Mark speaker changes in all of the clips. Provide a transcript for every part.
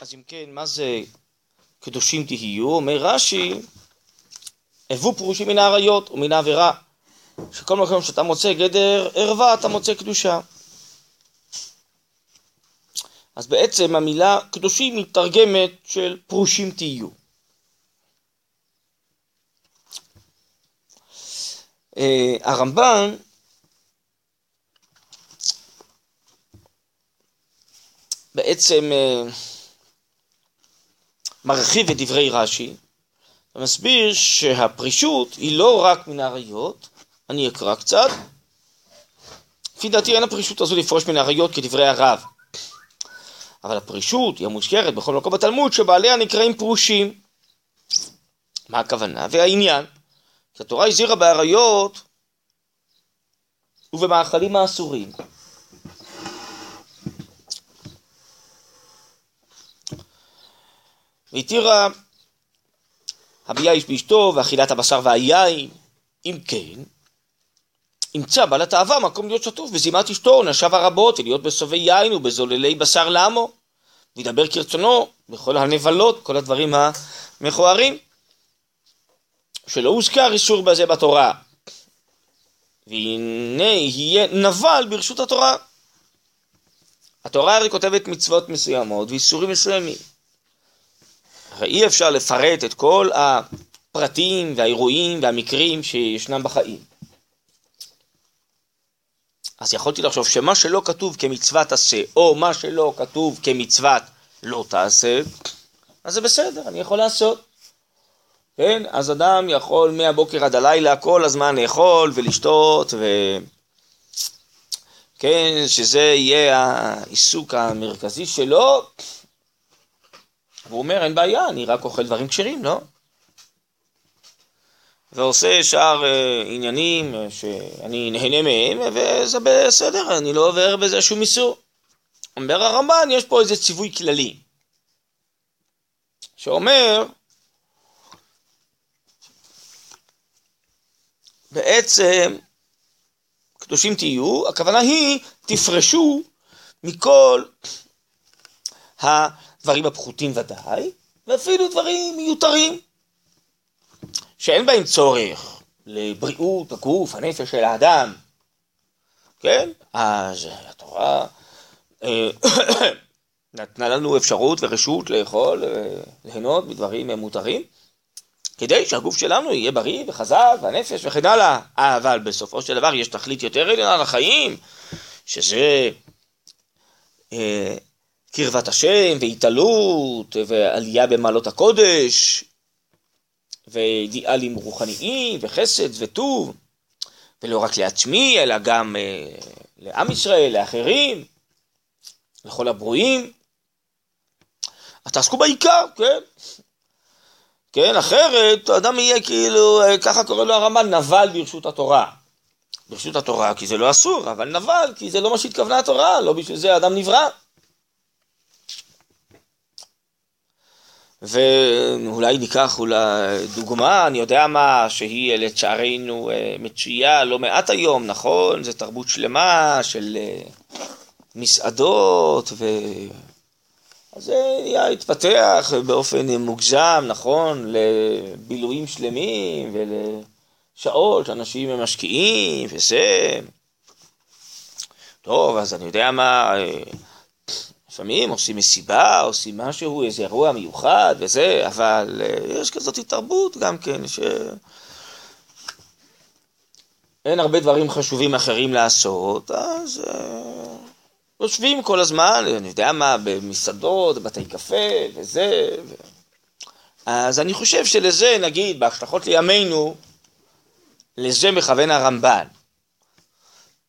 Speaker 1: אז אם כן, מה זה קדושים תהיו? אומר רש"י, הבו פרושים מן האריות ומן העבירה, שכל מקום שאתה מוצא גדר ערווה אתה מוצא קדושה. אז בעצם המילה קדושים מתרגמת של פרושים תהיו. אה, הרמב"ן בעצם אה, מרחיב את דברי רש"י ומסביר שהפרישות היא לא רק מן האריות, אני אקרא קצת, לפי דעתי אין הפרישות הזו לפרוש מן האריות כדברי הרב, אבל הפרישות היא המוזכרת בכל מקום בתלמוד שבעליה נקראים פרושים. מה הכוונה? והעניין, כי התורה הזהירה באריות ובמאכלים האסורים. והתירה הביאה איש באשתו ואכילת הבשר והיין, אם כן, ימצא בעל התאווה מקום להיות שטוף בזימת אשתו, נשיו הרבות, ולהיות בסובי יין ובזוללי בשר לעמו, וידבר כרצונו בכל הנבלות, כל הדברים המכוערים, שלא הוזכר איסור בזה בתורה. והנה יהיה נבל ברשות התורה. התורה הרי כותבת מצוות מסוימות ואיסורים מסוימים. הרי אי אפשר לפרט את כל הפרטים והאירועים והמקרים שישנם בחיים. אז יכולתי לחשוב שמה שלא כתוב כמצוות עשה, או מה שלא כתוב כמצוות לא תעשה, אז זה בסדר, אני יכול לעשות. כן? אז אדם יכול מהבוקר עד הלילה כל הזמן לאכול ולשתות, ו... כן, שזה יהיה העיסוק המרכזי שלו. והוא אומר, אין בעיה, אני רק אוכל דברים כשרים, לא? ועושה שאר uh, עניינים uh, שאני נהנה מהם, וזה בסדר, אני לא עובר בזה שום איסור. אומר הרמב"ן, יש פה איזה ציווי כללי, שאומר, בעצם, קדושים תהיו, הכוונה היא, תפרשו מכל הדברים הפחותים ודאי, ואפילו דברים מיותרים. שאין בהם צורך לבריאות הגוף, הנפש של האדם, כן? אז התורה אה, נתנה לנו אפשרות ורשות לאכול, אה, ליהנות מדברים מותרים, כדי שהגוף שלנו יהיה בריא וחזק, והנפש וכן הלאה. אבל בסופו של דבר יש תכלית יותר עליונה לחיים, שזה אה, קרבת השם והתעלות ועלייה במעלות הקודש, ואידיאלים רוחניים, וחסד וטוב, ולא רק לעצמי, אלא גם אה, לעם ישראל, לאחרים, לכל הברואים. אז תעסקו בעיקר, כן? כן, אחרת האדם יהיה כאילו, אה, ככה קורא לו הרמב"ן, נבל ברשות התורה. ברשות התורה כי זה לא אסור, אבל נבל כי זה לא מה שהתכוונה התורה, לא בשביל זה האדם נברא. ואולי ניקח אולי דוגמה, אני יודע מה, שהיא לצערנו אה, מצויה לא מעט היום, נכון? זו תרבות שלמה של אה, מסעדות, ו... אז זה התפתח באופן מוגזם, נכון? לבילויים שלמים ולשעות שאנשים משקיעים וזה. טוב, אז אני יודע מה... אה, לפעמים עושים מסיבה, עושים משהו, איזה אירוע מיוחד וזה, אבל אה, יש כזאת התרבות גם כן, ש... אין הרבה דברים חשובים אחרים לעשות, אז uh, יושבים כל הזמן, אני יודע מה, במסעדות, בתי קפה וזה. ו... אז אני חושב שלזה, נגיד, בהשלכות לימינו, לזה מכוון הרמב"ן.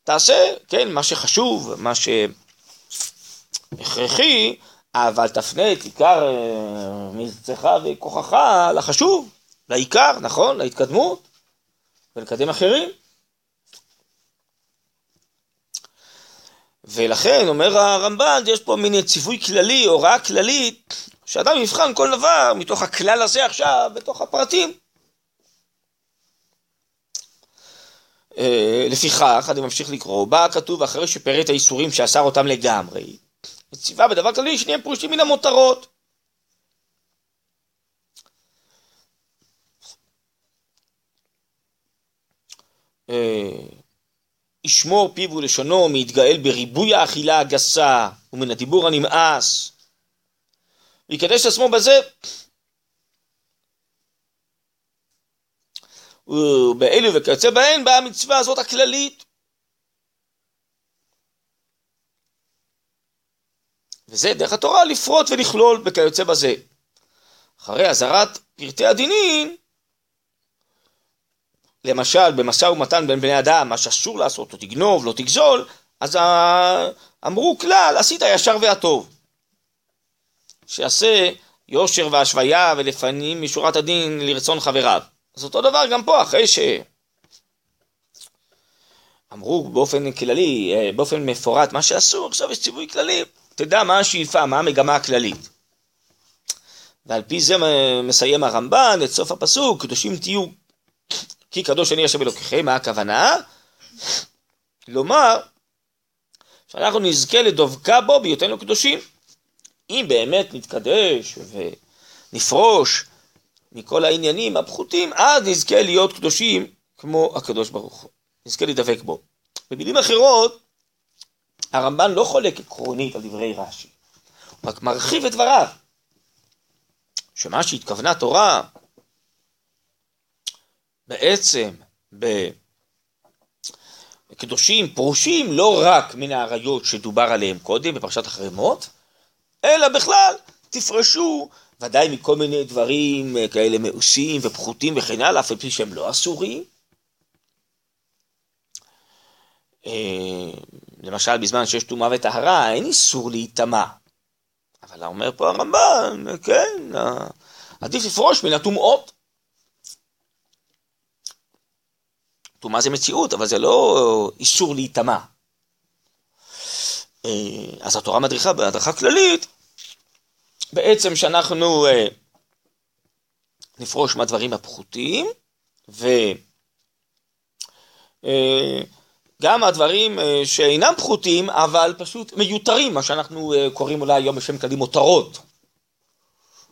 Speaker 1: תעשה, כן, מה שחשוב, מה ש... הכרחי, אבל תפנה את עיקר אה, מבצעך וכוחך לחשוב, לעיקר, נכון? להתקדמות, ולקדם אחרים. ולכן, אומר הרמב"ן, יש פה מין ציווי כללי, הוראה כללית, שאדם יבחן כל דבר מתוך הכלל הזה עכשיו, בתוך הפרטים. אה, לפיכך, אני ממשיך לקרוא, בא כתוב אחרי שפירט האיסורים שאסר אותם לגמרי, וציווה בדבר כללי שנהיה פרושים מן המותרות. אה, ישמור פיו ולשונו מיתגאל בריבוי האכילה הגסה ומן הדיבור הנמאס. ויקדש עצמו בזה. ובאלו וכיוצא בהן באה המצווה הזאת הכללית. וזה דרך התורה לפרוט ולכלול וכיוצא בזה. אחרי אזהרת פרטי הדינין, למשל במשא ומתן בין בני אדם, מה שאסור לעשות, לא תגנוב, לא תגזול, אז אמרו כלל, עשית ישר והטוב. שיעשה יושר והשוויה ולפנים משורת הדין לרצון חבריו. אז אותו דבר גם פה, אחרי ש... אמרו באופן כללי, אה, באופן מפורט, מה שאסור, עכשיו יש ציווי כללי, תדע מה השאיפה, מה המגמה הכללית. ועל פי זה מסיים הרמב"ן את סוף הפסוק, קדושים תהיו כי קדוש אני השם אלוקיכם, מה הכוונה? לומר שאנחנו נזכה לדבקה בו בהיותנו קדושים. אם באמת נתקדש ונפרוש מכל העניינים הפחותים, אז נזכה להיות קדושים כמו הקדוש ברוך הוא. נזכה לדבק בו. במילים אחרות, הרמב"ן לא חולק עקרונית על דברי רש"י, הוא רק מרחיב את דבריו. שמה שהתכוונה תורה בעצם בקדושים פרושים לא רק מן האריות שדובר עליהם קודם בפרשת החרמות, אלא בכלל תפרשו ודאי מכל מיני דברים כאלה מאוסים ופחותים וכן הלאה, אף על פי שהם לא אסורים. אה, למשל, בזמן שיש טומאה וטהרה, אין איסור להיטמע. אבל אומר פה הרמב"ן, כן, עדיף לפרוש מן הטומאות. טומאה זה מציאות, אבל זה לא איסור להיטמע. אה, אז התורה מדריכה בהדרכה כללית, בעצם שאנחנו אה, נפרוש מהדברים הפחותים, וגם אה, הדברים שאינם פחותים, אבל פשוט מיותרים, מה שאנחנו קוראים אולי היום בשם כללי מותרות.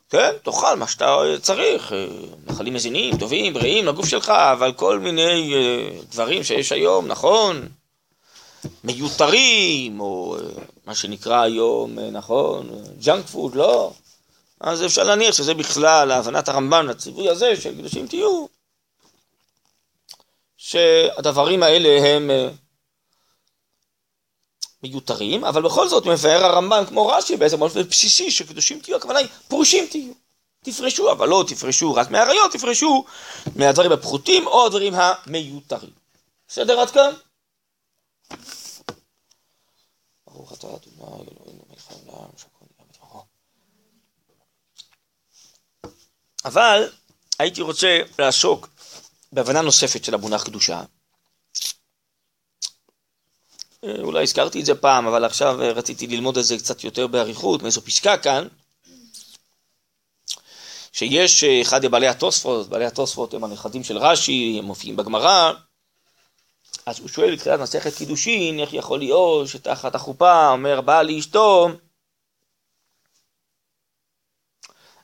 Speaker 1: כן, תאכל מה שאתה צריך, אה, מאכלים מזינים, טובים, בריאים לגוף שלך, אבל כל מיני אה, דברים שיש היום, נכון, מיותרים, או אה, מה שנקרא היום, נכון, junk food, לא. אז אפשר להניח שזה בכלל להבנת הרמב"ן, לציווי הזה של קדושים תהיו, שהדברים האלה הם מיותרים, אבל בכל זאת מבאר הרמב"ן כמו רש"י בעצם באופן בסיסי שקדושים תהיו, הכוונה היא פרושים תהיו. תפרשו, אבל לא תפרשו רק מהאריות, תפרשו מהדברים הפחותים או הדברים המיותרים. בסדר עד כאן? אבל הייתי רוצה לעסוק בהבנה נוספת של המונח קדושה. אה, אולי הזכרתי את זה פעם, אבל עכשיו אה, רציתי ללמוד את זה קצת יותר באריכות, מאיזו פסקה כאן, שיש אה, אחד מבעלי התוספות, בעלי התוספות הם הנכדים של רש"י, הם מופיעים בגמרא, אז הוא שואל בתחילת מסכת קידושין, איך יכול להיות שתחת החופה אומר בעל לאשתו,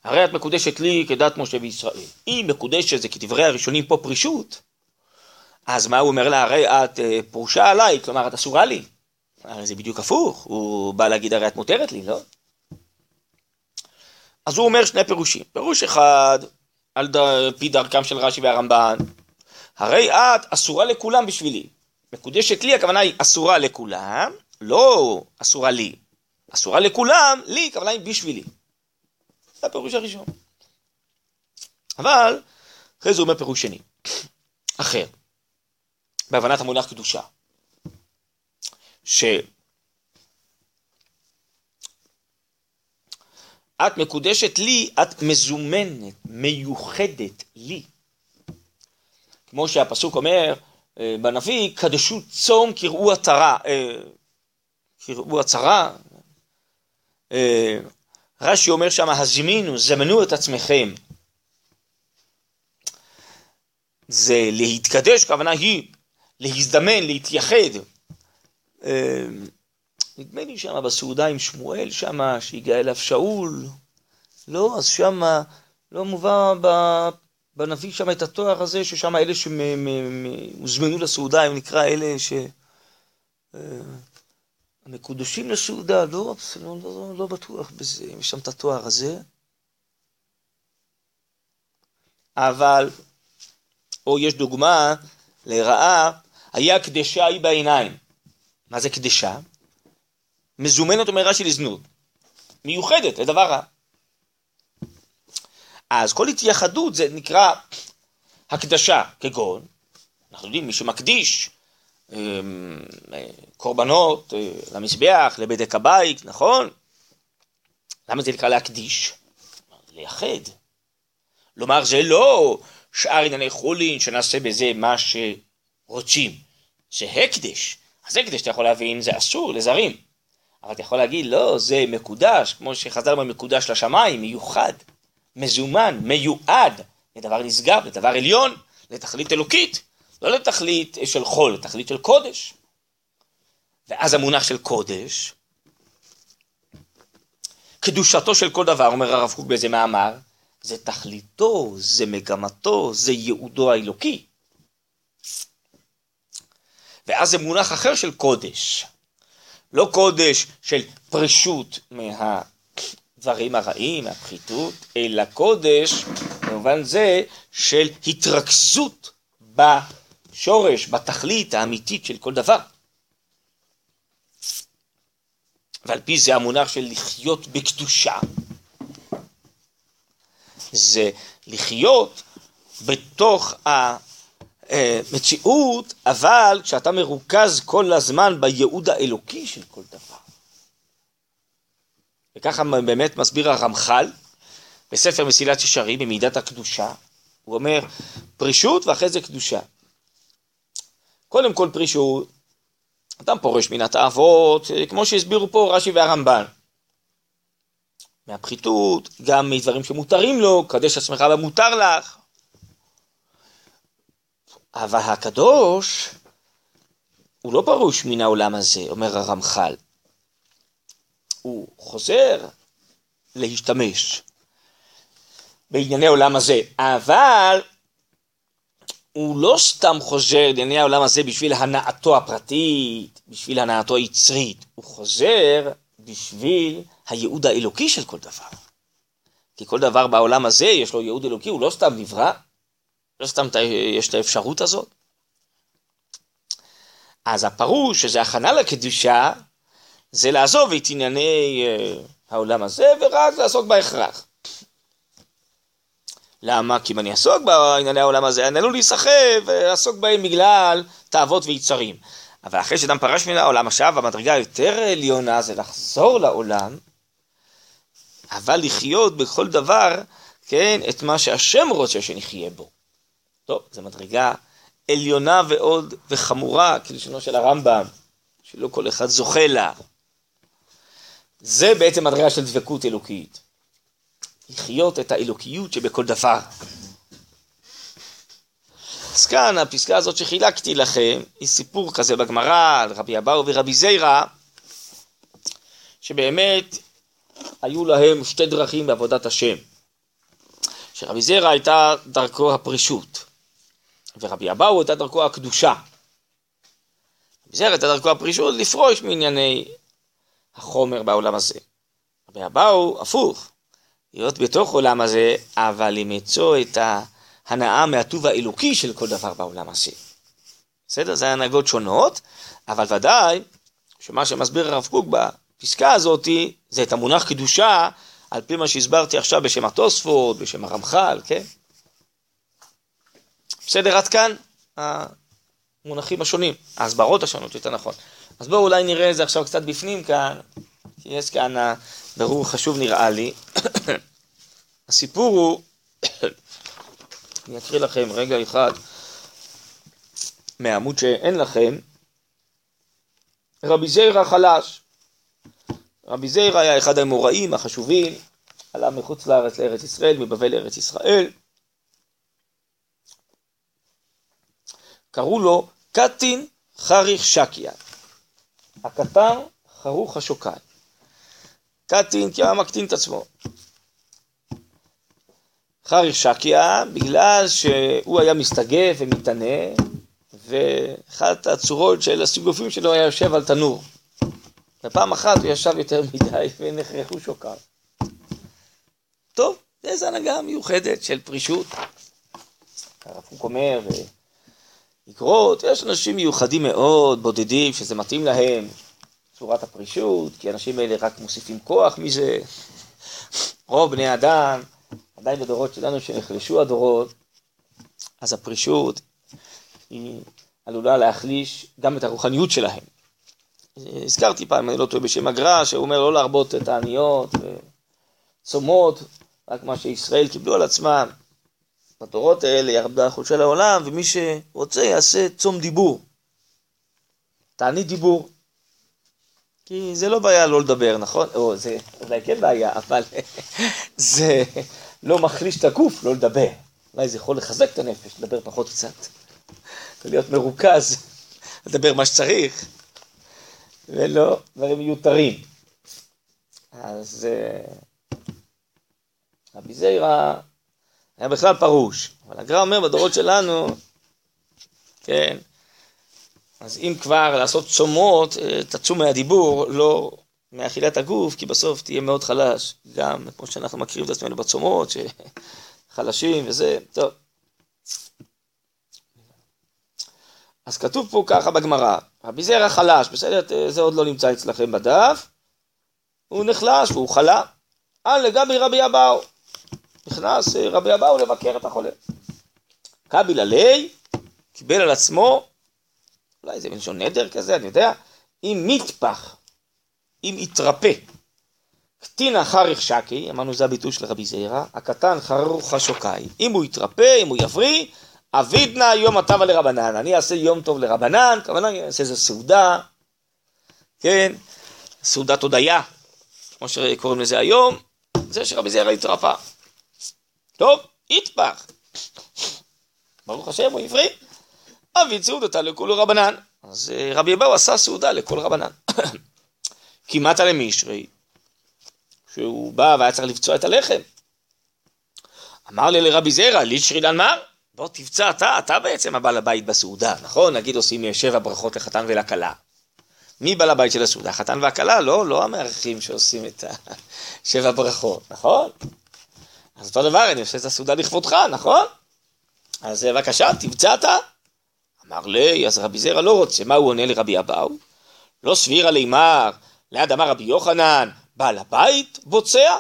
Speaker 1: הרי את מקודשת לי כדת משה וישראל. אם מקודשת זה כדברי הראשונים פה פרישות, אז מה הוא אומר לה? הרי את אה, פרושה עליי, כלומר את אסורה לי. הרי זה בדיוק הפוך, הוא בא להגיד הרי את מותרת לי, לא? אז הוא אומר שני פירושים. פירוש אחד, על פי דרכם של רש"י והרמב"ן, הרי את אסורה לכולם בשבילי. מקודשת לי, הכוונה היא אסורה לכולם, לא אסורה לי. אסורה לכולם, לי, הכוונה היא בשבילי. זה הפירוש הראשון. אבל, אחרי זה הוא אומר פירוש שני, אחר. בהבנת המונח קדושה. שאת מקודשת לי, את מזומנת, מיוחדת לי. כמו שהפסוק אומר אה, בנביא, קדשו צום קראו עטרה. אה, קראו עטרה. אה, רש"י אומר שם, הזמינו, זמנו את עצמכם. זה להתקדש, כוונה היא להזדמן, להתייחד. אה, נדמה לי שמה בסעודה עם שמואל, שמה שהגיע אליו שאול, לא, אז שמה לא מובא בנביא שם את התואר הזה, ששם אלה שהוזמנו לסעודה, הם נקרא אלה ש... המקודשים לסעודה, לא, לא, לא, לא בטוח בזה, יש שם את התואר הזה. אבל, או יש דוגמה לרעה, היה קדשה היא בעיניים. מה זה קדשה? מזומנת, אומר רש"י, לזנות. מיוחדת, לדבר רע. אז כל התייחדות זה נקרא הקדשה, כגון, אנחנו יודעים, מי שמקדיש אמ, קורבנות אה, למזבח, לבדק הבית, נכון? למה זה נקרא להקדיש? לייחד. לומר, זה לא שאר ענייני חולין שנעשה בזה מה שרוצים, זה הקדש. אז הקדש, אתה יכול להבין, זה אסור לזרים. אבל אתה יכול להגיד, לא, זה מקודש, כמו שחז"ל אומר, מקודש לשמיים, מיוחד, מזומן, מיועד, לדבר נשגב, לדבר עליון, לתכלית אלוקית, לא לתכלית של חול, לתכלית של קודש. ואז המונח של קודש, קדושתו של כל דבר, אומר הרב קוק באיזה מאמר, זה תכליתו, זה מגמתו, זה ייעודו האלוקי. ואז זה מונח אחר של קודש. לא קודש של פרישות מהדברים הרעים, מהפחיתות, אלא קודש במובן זה של התרכזות בשורש, בתכלית האמיתית של כל דבר. ועל פי זה המונח של לחיות בקדושה. זה לחיות בתוך המציאות, אבל כשאתה מרוכז כל הזמן בייעוד האלוקי של כל דבר. וככה באמת מסביר הרמח"ל בספר מסילת ישרים במידת הקדושה, הוא אומר פרישות ואחרי זה קדושה. קודם כל פרישות, אדם פורש מן התאוות, כמו שהסבירו פה רש"י והרמב"ן. מהפחיתות, גם מדברים שמותרים לו, קדש עצמך במותר לך. אבל הקדוש, הוא לא פרוש מן העולם הזה, אומר הרמח"ל. הוא חוזר להשתמש בענייני העולם הזה, אבל הוא לא סתם חוזר לענייני העולם הזה בשביל הנאתו הפרטית, בשביל הנאתו היצרית, הוא חוזר בשביל הייעוד האלוקי של כל דבר. כי כל דבר בעולם הזה יש לו ייעוד אלוקי, הוא לא סתם נברא, לא סתם יש את האפשרות הזאת. אז הפרוש, שזה הכנה לקדושה, זה לעזוב את ענייני אה, העולם הזה ורק לעסוק בהכרח. למה? כי אם אני אעסוק בענייני העולם הזה, אני עלול להיסחב ולעסוק בהם בגלל תאוות ויצרים. אבל אחרי שאדם פרש מן העולם, עכשיו המדרגה היותר עליונה זה לחזור לעולם, אבל לחיות בכל דבר, כן, את מה שהשם רוצה שנחיה בו. טוב, זו מדרגה עליונה ועוד וחמורה, כלשונו של הרמב"ם, שלא כל אחד זוכה לה. זה בעצם מדרגה של דבקות אלוקית. לחיות את האלוקיות שבכל דבר. אז כאן הפסקה הזאת שחילקתי לכם, היא סיפור כזה בגמרא על רבי אבאו ורבי זיירא, שבאמת היו להם שתי דרכים בעבודת השם. שרבי זיירא הייתה דרכו הפרישות, ורבי אבאו הייתה דרכו הקדושה. רבי זיירא הייתה דרכו הפרישות לפרוש מענייני החומר בעולם הזה. רבי אבאו, הפוך, להיות בתוך עולם הזה, אבל למצוא את ההנאה מהטוב האלוקי של כל דבר בעולם הזה. בסדר? זה הנהגות שונות, אבל ודאי שמה שמסביר הרב קוק בפסקה הזאת, זה את המונח קדושה, על פי מה שהסברתי עכשיו בשם התוספות, בשם הרמח"ל, כן? בסדר, עד כאן המונחים השונים, ההסברות השונות, יותר נכון. אז בואו אולי נראה את זה עכשיו קצת בפנים כאן, כי יש כאן ברור חשוב נראה לי. הסיפור הוא, אני אקריא לכם רגע אחד מהעמוד שאין לכם, רבי זיירא חלש. רבי זיירא היה אחד האמוראים החשובים, עלה מחוץ לארץ לארץ ישראל, מבבל לארץ ישראל. קראו לו קטין חריך שקיה. הקטן חרוך השוקיים. קטין כי היה מקטין את עצמו. חריך שקיה, בגלל שהוא היה מסתגף ומתענה, ואחת הצורות של הסיגופים שלו היה יושב על תנור. ופעם אחת הוא ישב יותר מדי ונחרחו שוקיו. טוב, זו הנהגה מיוחדת של פרישות. הרב קוק אומר, איגרות, יש אנשים מיוחדים מאוד, בודדים, שזה מתאים להם, צורת הפרישות, כי האנשים האלה רק מוסיפים כוח מזה. רוב בני האדם, עדיין בדורות שלנו שנחלשו הדורות, אז הפרישות היא עלולה להחליש גם את הרוחניות שלהם. הזכרתי פעם, אני לא טועה בשם הגר"א, שהוא אומר לא להרבות את העניות וצומות, רק מה שישראל קיבלו על עצמם. בדורות האלה ירדה חודשי לעולם, ומי שרוצה יעשה צום דיבור. תענית דיבור. כי זה לא בעיה לא לדבר, נכון? או זה אולי כן בעיה, אבל זה לא מחליש את הגוף לא לדבר. אולי זה יכול לחזק את הנפש, לדבר פחות קצת. להיות מרוכז, לדבר מה שצריך, ולא דברים מיותרים. אז אה, רבי זיירה היה בכלל פרוש, אבל הגר"א אומר בדורות שלנו, כן, אז אם כבר לעשות צומות, אה, תצום מהדיבור, לא מאכילת הגוף, כי בסוף תהיה מאוד חלש, גם כמו שאנחנו מכירים את עצמנו בצומות, שחלשים וזה, טוב. אז כתוב פה ככה בגמרא, רבי זרע חלש, בסדר, זה עוד לא נמצא אצלכם בדף, הוא נחלש והוא חלה, אה לגבי רבי אבאו, נכנס אה, רבי אבאו לבקר את החולה. קביל עלי, קיבל על עצמו, אולי זה מלשון נדר כזה, אני יודע, אם מטפח, אם יתרפא, קטין חריך שקי, אמרנו זה הביטוי של רבי זעירא, הקטן חרוך שוקאי, אם הוא יתרפא, אם הוא יבריא, אבידנא יום הטבה לרבנן, אני אעשה יום טוב לרבנן, כמובן אני אעשה איזה סעודה, כן, סעודת הודיה, כמו שקוראים לזה היום, זה שרבי זעירא התרפא. טוב, יטפח. ברוך השם, הוא עברי. אבי סעודתה לכולו רבנן. אז אה, רבי אבאו עשה סעודה לכל רבנן. כמעט למישרי, שהוא בא והיה צריך לפצוע את הלחם. אמר לי לרבי זרע, לישרי דן מר, בוא תפצע אתה, אתה בעצם הבעל הבית בסעודה, נכון? נגיד עושים שבע ברכות לחתן ולכלה. מי בעל הבית של הסעודה? החתן והכלה? לא, לא המארחים שעושים את השבע ברכות, נכון? אז אותו דבר, אני עושה את הסעודה לכבודך, נכון? אז בבקשה, תמצא אתה. אמר לי, אז רבי זרע לא רוצה, מה הוא עונה לרבי אבאו? לא סבירה לימר, ליד אמר רבי יוחנן, בעל הבית בוצע?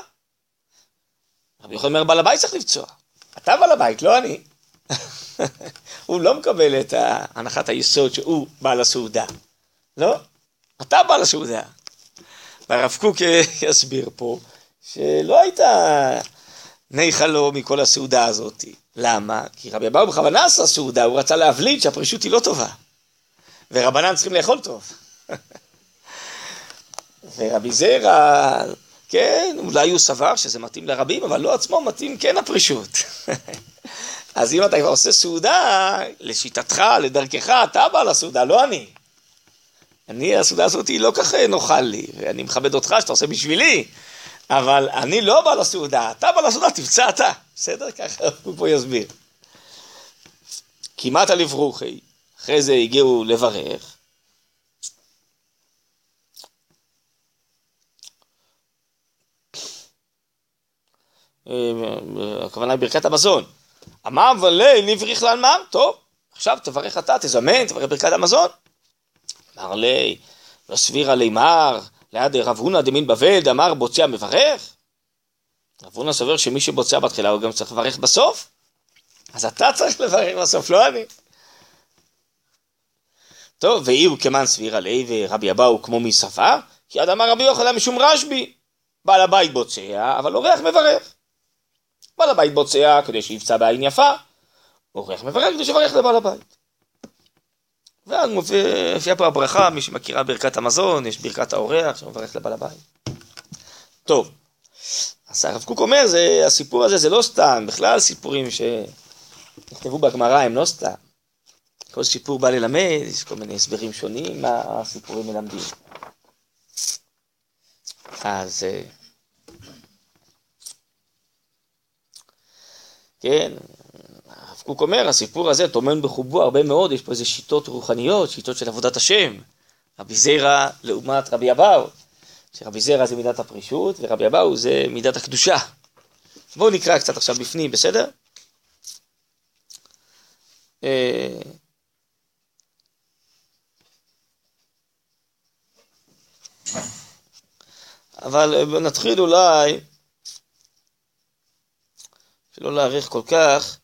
Speaker 1: רבי יוחנן אומר, בעל הבית צריך לבצוע. אתה בעל הבית, לא אני. הוא לא מקבל את הנחת היסוד שהוא בעל הסעודה. לא, אתה בעל הסעודה. והרב קוק יסביר פה שלא הייתה ניחא לו מכל הסעודה הזאת. למה? כי רבי אבאו בכוונה עשה סעודה, הוא רצה להבליט שהפרישות היא לא טובה. ורבנן צריכים לאכול טוב. ורבי זרע, כן, אולי הוא סבר שזה מתאים לרבים, אבל לא עצמו מתאים כן הפרישות. אז אם אתה כבר עושה סעודה, לשיטתך, לדרכך, אתה בא לסעודה, לא אני. אני, הסעודה הזאת היא לא ככה נוחה לי, ואני מכבד אותך שאתה עושה בשבילי, אבל אני לא בא לסעודה, אתה בא לסעודה, תפצע אתה. בסדר? ככה הוא פה יסביר. כמעט על אברוכי, אחרי זה הגיעו לברך. הכוונה ברכת המזון. אמר ולי נבריך לאלמר, טוב, עכשיו תברך אתה, תזמן, תברך ברכת המזון. אמר לי, לא סבירה לימר, ליד רב הונא דמין בבל, דאמר בוצע מברך? רב הונא סובר שמי שבוצע בתחילה הוא גם צריך לברך בסוף? אז אתה צריך לברך בסוף, לא אני. טוב, ואי הוא כמן סביר עלי ורבי אבאו כמו מי ספר? כי עד אמר רבי יוחנן משום רשב"י, בעל הבית בוצע, אבל אורח מברך. בעל הבית בוצע כדי שיפצע בעין יפה, אורח מברך כדי שיברך לבעל הבית. ואז מופיעה פה הברכה, מי שמכירה ברכת המזון, יש ברכת האורח שמברך לבעל הבית. טוב, אז הרב קוק אומר, זה, הסיפור הזה זה לא סתם, בכלל סיפורים שנכתבו בגמרא הם לא סתם. כל סיפור בא ללמד, יש כל מיני הסברים שונים מה הסיפורים מלמדים. אז כן, הרב קוק אומר, הסיפור הזה טומן בחובו הרבה מאוד, יש פה איזה שיטות רוחניות, שיטות של עבודת השם. רבי זירא לעומת רבי אבאו, שרבי זירא זה מידת הפרישות, ורבי אבאו זה מידת הקדושה. בואו נקרא קצת עכשיו בפנים, בסדר? אה, אבל נתחיל אולי, שלא להאריך כל כך,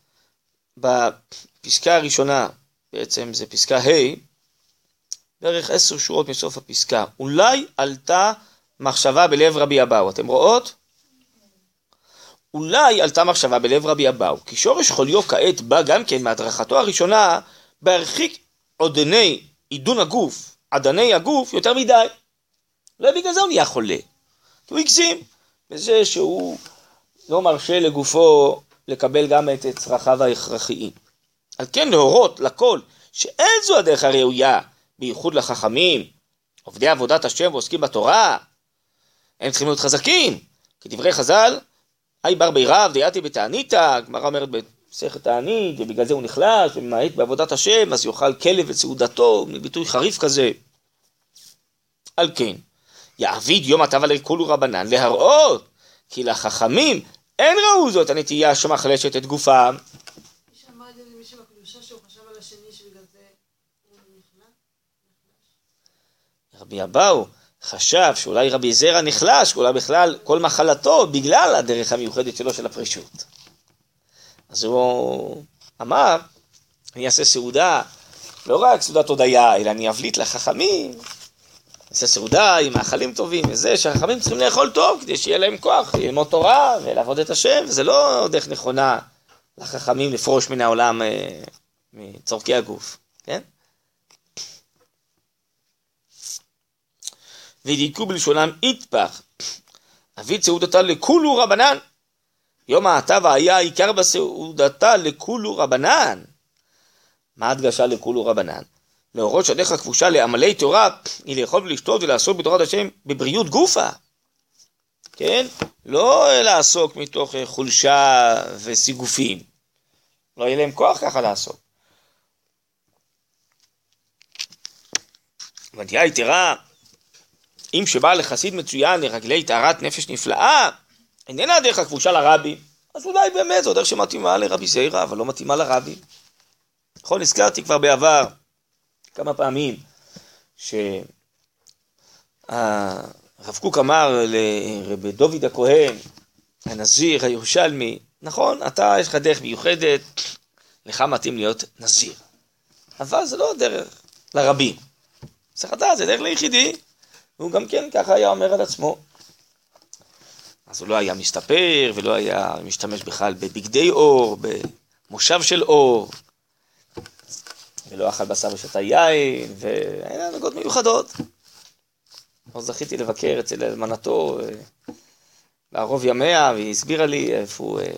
Speaker 1: בפסקה הראשונה, בעצם זה פסקה ה', בערך עשר שורות מסוף הפסקה. אולי עלתה מחשבה בלב רבי אבאו, אתם רואות? אולי עלתה מחשבה בלב רבי אבאו, כי שורש חוליו כעת בא גם כן מהדרכתו הראשונה, בהרחיק עודני עידון הגוף, עדני הגוף, יותר מדי. אולי בגלל זה הוא נהיה חולה. כי הוא הגזים בזה שהוא לא מרשה לגופו לקבל גם את צרכיו ההכרחיים. על כן להורות לכל שאין זו הדרך הראויה, בייחוד לחכמים, עובדי עבודת השם ועוסקים בתורה, הם צריכים להיות חזקים, כדברי חז"ל, היי בר בי רב דייתי בתעניתא, הגמרא אומרת במסכת תענית, ובגלל זה הוא נחלש, וממעט בעבודת השם, אז יאכל כלב וסעודתו, מביטוי חריף כזה. על כן, יעביד יום התו עלי כולו רבנן להראות כי לחכמים אין ראו זאת הנטייה שמחלשת את גופם. רבי אבאו חשב שאולי רבי זרע נחלש, אולי בכלל כל מחלתו בגלל הדרך המיוחדת שלו של הפרישות. אז הוא אמר, אני אעשה סעודה, לא רק סעודת הודיה, אלא אני אבליט לחכמים, נעשה סעודה עם מאכלים טובים וזה, שהחכמים צריכים לאכול טוב כדי שיהיה להם כוח ללמוד תורה ולעבוד את השם, וזה לא דרך נכונה לחכמים לפרוש מן העולם אה, מצורכי הגוף, כן? ודייקו בלשונם איתפח, אביא סעודתה לכולו רבנן. יום העתה והיה העיקר בסעודתה לכולו רבנן. מה הדגשה לכולו רבנן? להורות שהדרך הכבושה לעמלי תורה היא לאכול ולשתות ולעסוק בתורת השם בבריאות גופה. כן? לא לעסוק מתוך חולשה וסיגופים. לא יהיה להם כוח ככה לעסוק. ודיה יתרה, אם שבא לחסיד מצוין לרגלי טהרת נפש נפלאה, איננה הדרך הכבושה לרבי, אז אולי באמת זו דרך שמתאימה לרבי זיירה, אבל לא מתאימה לרבי. נכון, הזכרתי כבר בעבר כמה פעמים שהרב קוק אמר לרבי דוד הכהן, הנזיר, הירושלמי, נכון, אתה יש לך דרך מיוחדת, לך מתאים להיות נזיר. אבל זה לא דרך לרבים. צריך לדעת, זה דרך ליחידי. והוא גם כן ככה היה אומר על עצמו. אז הוא לא היה מסתפר, ולא היה משתמש בכלל בבגדי אור, במושב של אור, ולא אכל בשר ושתה יין, והיה הנהגות מיוחדות. אז זכיתי לבקר אצל אלמנתו אה, בערוב ימיה, והיא הסבירה לי איפה הוא אה,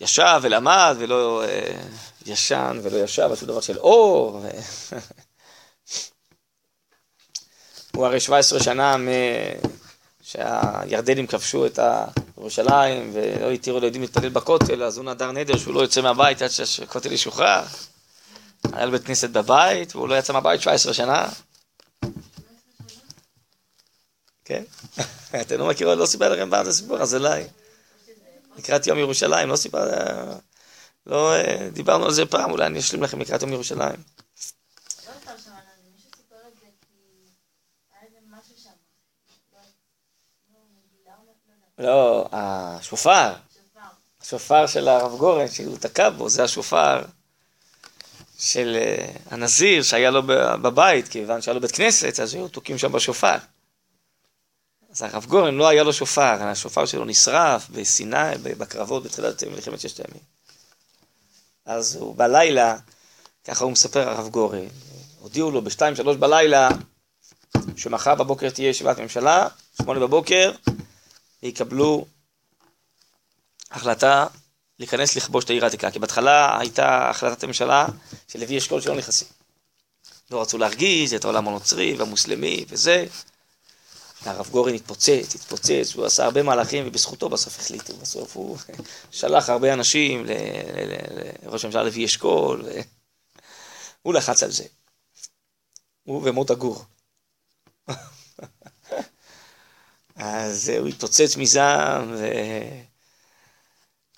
Speaker 1: ישב ולמד, ולא אה, ישן ולא ישב על שום דבר של אור. הוא הרי 17 שנה מ... שהירדנים כבשו את ירושלים ולא התירו ליהודים להתפלל בכותל, אז הוא נדר נדר שהוא לא יוצא מהבית עד שהכותל ישוחרר. היה לו בית כנסת בבית, והוא לא יצא מהבית 17 שנה. כן? אתם לא מכירים, לא סיפר לכם פעם את הסיפור, אז אולי. לקראת יום ירושלים, לא סיפר, לא אה, דיברנו על זה פעם, אולי אני אשלים לכם לקראת יום ירושלים. לא, השופר. השופר של הרב גורן, שהוא תקע בו, זה השופר של אה, הנזיר שהיה לו בבית, כיוון שהיה לו בית כנסת, אז היו תוקעים שם בשופר. אז הרב גורן לא היה לו שופר, השופר שלו נשרף בסיני, בקרבות בתחילת מלחמת ששת הימים. אז הוא בלילה, ככה הוא מספר הרב גורן, הודיעו לו בשתיים שלוש בלילה, שמחר בבוקר תהיה ישיבת ממשלה, שמונה בבוקר, ויקבלו החלטה להיכנס לכבוש את העיר העתיקה, כי בהתחלה הייתה החלטת הממשלה של לוי אשכול שלא נכנסים. לא רצו להרגיז את העולם הנוצרי והמוסלמי וזה, הרב גורן התפוצץ, התפוצץ, הוא עשה הרבה מהלכים ובזכותו בסוף החליטו, בסוף הוא שלח הרבה אנשים לראש הממשלה לוי אשכול, הוא לחץ על זה. הוא ומוטה גור. אז הוא התפוצץ מזעם, ו...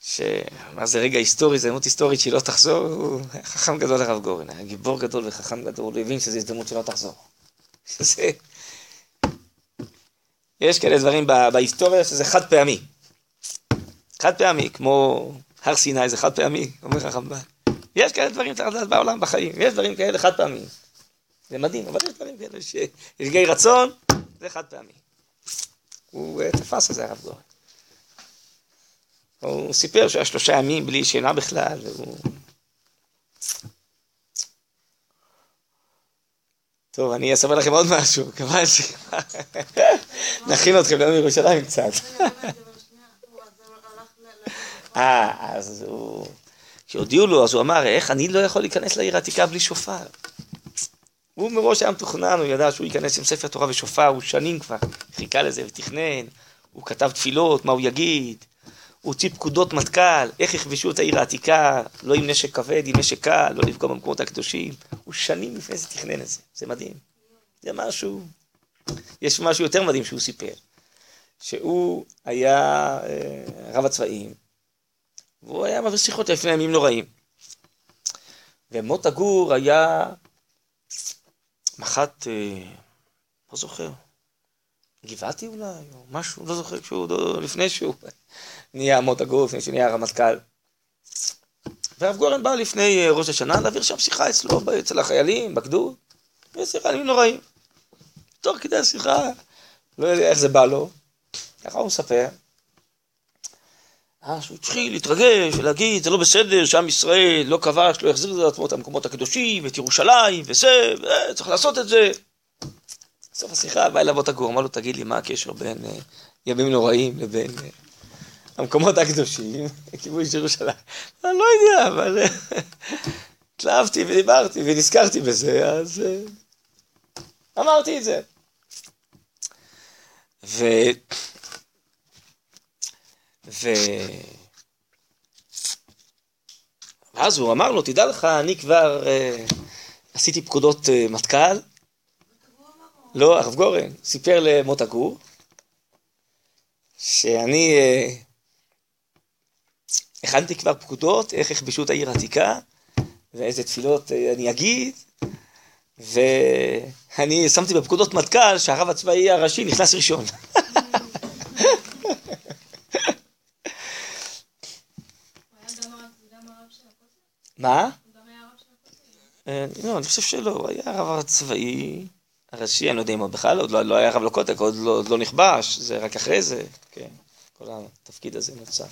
Speaker 1: שמה זה רגע היסטורי, זו דמות היסטורית שהיא לא תחזור, הוא חכם גדול הרב גורן, היה גיבור גדול וחכם גדול, הוא הבין שזו הזדמנות שלא תחזור. שזה... יש כאלה דברים בהיסטוריה שזה חד פעמי. חד פעמי, כמו הר סיני זה חד פעמי, אומר בא. יש כאלה דברים צריך לדעת בעולם, בחיים, יש דברים כאלה חד פעמי. זה מדהים, אבל יש דברים כאלה שרגעי רצון, זה חד פעמי. הוא אה, תפס את זה הרב גורן. הוא סיפר שהיה שלושה ימים בלי שינה בכלל, והוא... טוב, אני אספר לכם עוד משהו, כמובן ש... נכין אתכם גם מירושלים קצת. אה, אז הוא... כשהודיעו לו, אז הוא אמר, איך אני לא יכול להיכנס לעיר העתיקה בלי שופר? הוא מראש היה מתוכנן, הוא ידע שהוא ייכנס עם ספר תורה ושופר, הוא שנים כבר חיכה לזה ותכנן, הוא כתב תפילות, מה הוא יגיד, הוציא פקודות מטכ"ל, איך יכבשו את העיר העתיקה, לא עם נשק כבד, עם נשק קל, לא לפגוע במקומות הקדושים. הוא שנים לפני זה תכנן את זה, זה מדהים. זה משהו, יש משהו יותר מדהים שהוא סיפר, שהוא היה אה, רב הצבאים, והוא היה מעביר שיחות לפני ימים נוראים. ומוטה גור היה מח"ט, אה, לא זוכר, גבעתי אולי, או משהו, לא זוכר, כשהוא, לפני שהוא נהיה מוטה לפני שנהיה רמטכ"ל. והרב גורן בא לפני אה, ראש השנה להעביר שם שיחה אצלו, אצל החיילים, בגדוד. שיחה ימים נוראים. תוך כדי השיחה, לא יודע איך זה בא לו, ככה הוא מספר. אז הוא התחיל להתרגש ולהגיד, זה לא בסדר שעם ישראל לא כבש, לא יחזיר לעצמו את המקומות הקדושים, את ירושלים, וזה, וצריך לעשות את זה. בסוף השיחה בא אליו אותה גור, אמר לו, תגיד לי, מה הקשר בין ימים נוראים לבין המקומות הקדושים, כיבוי של ירושלים? אני לא יודע, אבל התלהבתי ודיברתי ונזכרתי בזה, אז uh, אמרתי את זה. ו... ו... ואז הוא אמר לו, תדע לך, אני כבר uh, עשיתי פקודות uh, מטכ"ל. לא, הרב גורן סיפר למוטה גור, שאני uh, הכנתי כבר פקודות, איך יכבשו את העיר העתיקה, ואיזה תפילות uh, אני אגיד, ואני שמתי בפקודות מטכ"ל שהרב הצבאי הראשי נכנס ראשון. מה? אה, לא, אני חושב שלא, הוא היה הרב הצבאי הראשי, אני לא יודע אם הוא בכלל עוד לא, לא היה רב לקוטק, עוד לא, לא נכבש, זה רק אחרי זה, כן, כל התפקיד הזה נוצר.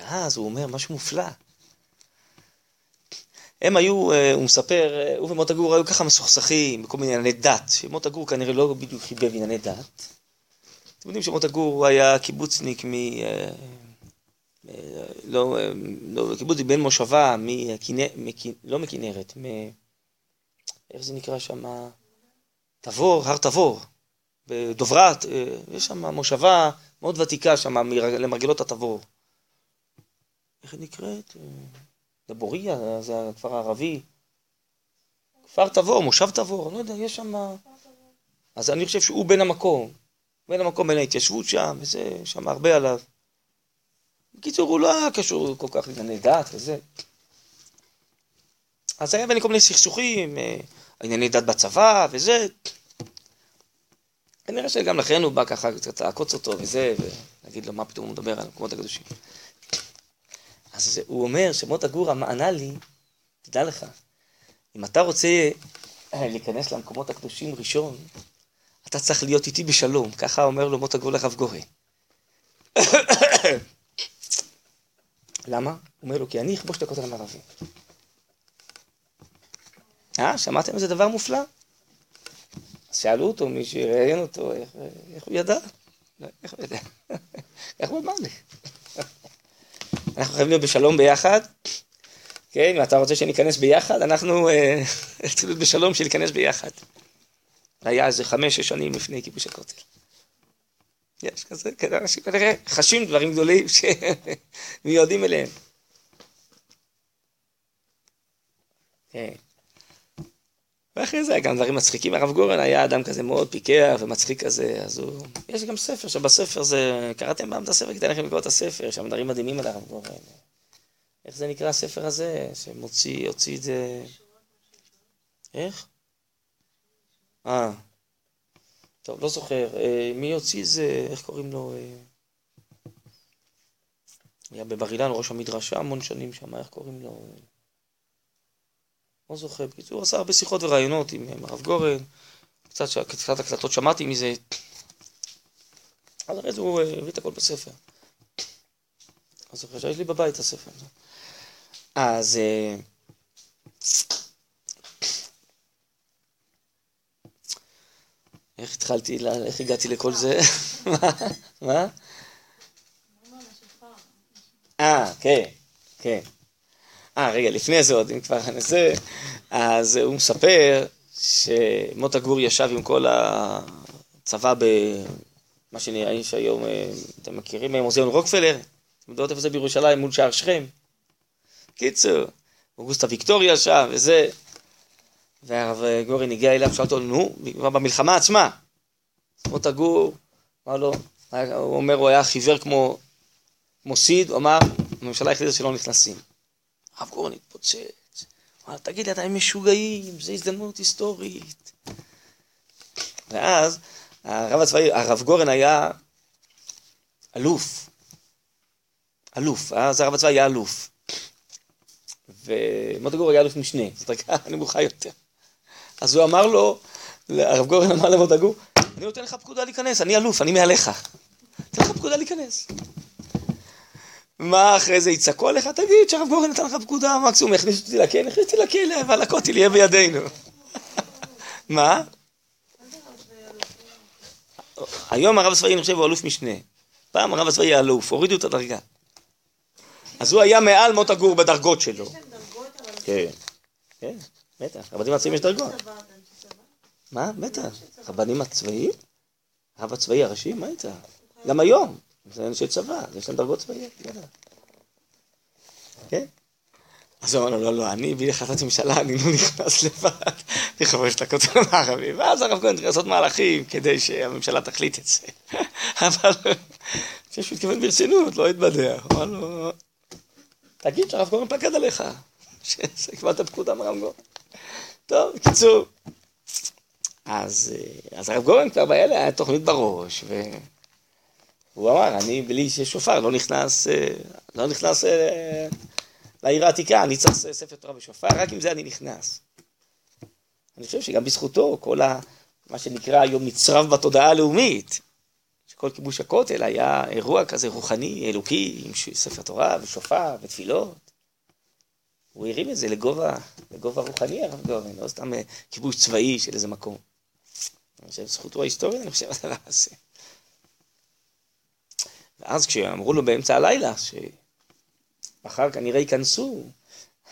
Speaker 1: ואז הוא אומר משהו מופלא. הם היו, אה, הוא מספר, אה, הוא ומוטה גור היו ככה מסוכסכים בכל מיני ענייני דת, שמוטה גור כנראה לא בדיוק חיבב ענייני דת. אתם יודעים שמוטה גור היה קיבוצניק מ... לא, לא, קיבוץ בן מושבה, מכנרת, לא מכנרת, מ... איך זה נקרא שם? תבור, הר תבור, בדוברת, אה, יש שם מושבה מאוד ותיקה שם, למרגלות התבור. איך היא נקראת? דבוריה, זה הכפר הערבי. כפר תבור, מושב תבור, אני לא יודע, יש שם... אז אני חושב שהוא בן המקום, בן המקום, בין ההתיישבות שם, וזה, שם הרבה עליו. בקיצור, הוא לא היה קשור כל כך לענייני דת וזה. אז היה ביני כל מיני סכסוכים, אה, ענייני דת בצבא וזה. כנראה שגם לכן הוא בא ככה קצת לעקוץ אותו וזה, ולהגיד לו מה פתאום הוא מדבר על המקומות הקדושים. אז הוא אומר שמוטה גורה ענה לי, תדע לך, אם אתה רוצה אה, להיכנס למקומות הקדושים ראשון, אתה צריך להיות איתי בשלום, ככה אומר לו מוטה גור לרב גורן. למה? אומר לו, כי אני אכבוש את הכותל המערבי. אה, שמעתם איזה דבר מופלא? אז שאלו אותו, מי שראיין אותו, איך, הוא ידע? לא, איך הוא ידע? איך הוא אמר לי? אנחנו חייבים להיות בשלום ביחד. כן, אם אתה רוצה שניכנס ביחד, אנחנו צריכים אה, להיות בשלום שניכנס ביחד. היה איזה חמש-שש שנים לפני כיבוש הכותל. יש כזה, כזה אנשים כנראה חשים דברים גדולים שמיועדים אליהם. כן. ואחרי זה גם דברים מצחיקים. הרב גורן היה אדם כזה מאוד פיקח ומצחיק כזה, אז הוא... יש גם ספר, שבספר זה... קראתם פעם את הספר? כדאי לכם לקרוא את הספר, יש שם דברים מדהימים על הרב גורן. איך זה נקרא הספר הזה? שמוציא, הוציא את זה... איך? אה. טוב, לא זוכר. אה, מי הוציא את זה, איך קוראים לו? אה... היה בבר אילן, ראש המדרשה המון שנים שם, איך קוראים לו? לא זוכר. בקיצור, הוא עשה הרבה שיחות ורעיונות עם הרב גורן, קצת, קצת הקלטות שמעתי מזה. אז אחרי זה הוא אה, הביא את הכל בספר. אז זוכר שיש לי בבית הספר. אז... אה, איך התחלתי, איך הגעתי לכל זה? מה? אה, כן, כן. אה, רגע, לפני זה עוד, אם כבר ננסה, אז הוא מספר שמוטה גור ישב עם כל הצבא במה שנראה לי שהיום, אה, אתם מכירים מוזיאון רוקפלר? אתם יודעות איפה זה בירושלים מול שער שכם? קיצור, אוגוסטה ויקטוריה שם וזה. והרב גורן הגיע אליו, שאל אותו, נו, במלחמה עצמה. מוטה גור, אמר לו, הוא אומר, הוא היה חיוור כמו, כמו סיד, הוא אמר, הממשלה החליטה שלא נכנסים. הרב גורן התפוצץ, אמר, תגיד לי, אתם משוגעים, זו הזדמנות היסטורית. ואז הרב הצבאי, הרב גורן היה אלוף. אלוף, אז הרב הצבאי היה אלוף. ומוטה גור היה אלוף משנה, זאת דרגה נמוכה יותר. אז הוא אמר לו, הרב גורן אמר למוטה גור, אני נותן לך פקודה להיכנס, אני אלוף, אני מעליך. נותן לך פקודה להיכנס. מה אחרי זה יצעקו עליך? תגיד שהרב גורן נתן לך פקודה, מקסימום יכניס אותי לכלא, יכניס אותי לכלא, אבל הכותל יהיה בידינו. מה? היום הרב הצבאי, אני חושב, הוא אלוף משנה. פעם הרב הצבאי היה אלוף, הורידו את הדרגה. אז הוא היה מעל מות הגור בדרגות שלו. כן, כן, בטח. רבנים הצבאיים יש דרגות. מה? בטח. רבנים הצבאיים? הרב הצבאי הראשי? מה איתה? גם היום. זה אנשי צבא, יש להם דרגות צבאיות, בטח. כן? אז הוא אמר לו, לא, לא, אני בלי החלטת ממשלה, אני לא נכנס לבד לכבוש את הכותל המערבי. ואז הרב כהן צריך לעשות מהלכים כדי שהממשלה תחליט את זה. אבל אני חושב שהוא התכוון ברצינות, לא התבדח. אמר לו, תגיד שהרב גורן פקד עליך, שקיבלת פקודה מהרב גורן. טוב, בקיצור. אז, אז הרב גורן כבר באלה היה תוכנית בראש, והוא אמר, אני בלי שופר לא נכנס, לא נכנס לעיר העתיקה, אני צריך ספר תורה ושופר, רק עם זה אני נכנס. אני חושב שגם בזכותו, כל ה, מה שנקרא היום נצרב בתודעה הלאומית, שכל כיבוש הכותל היה אירוע כזה רוחני, אלוקי, עם ספר תורה ושופר ותפילות. הוא הרים את זה לגובה, לגובה רוחני, הרב גורן, לא סתם אה, כיבוש צבאי של איזה מקום. אני חושב, זכותו ההיסטוריה, אני חושב, הדבר הזה. ואז כשאמרו לו באמצע הלילה, מחר כנראה ייכנסו,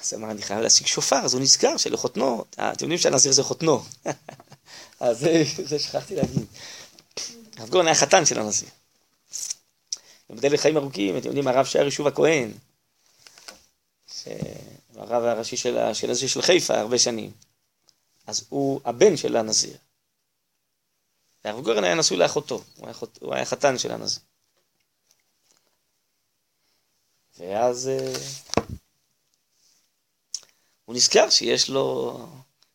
Speaker 1: אז אמר, אני חייב להשיג שופר, אז הוא נזכר שלחותנו, אה, אתם יודעים שהנזיר זה חותנו. אז זה שכחתי להגיד. הרב גורן היה חתן של הנזיר. ובדל לחיים ארוכים, אתם יודעים, הרב שהיה יישוב הכהן, הרב הראשי של הנזיר של חיפה הרבה שנים, אז הוא הבן של הנזיר. והרב גורן היה נשוי לאחותו, הוא היה חתן של הנזיר. ואז אה, הוא נזכר שיש לו,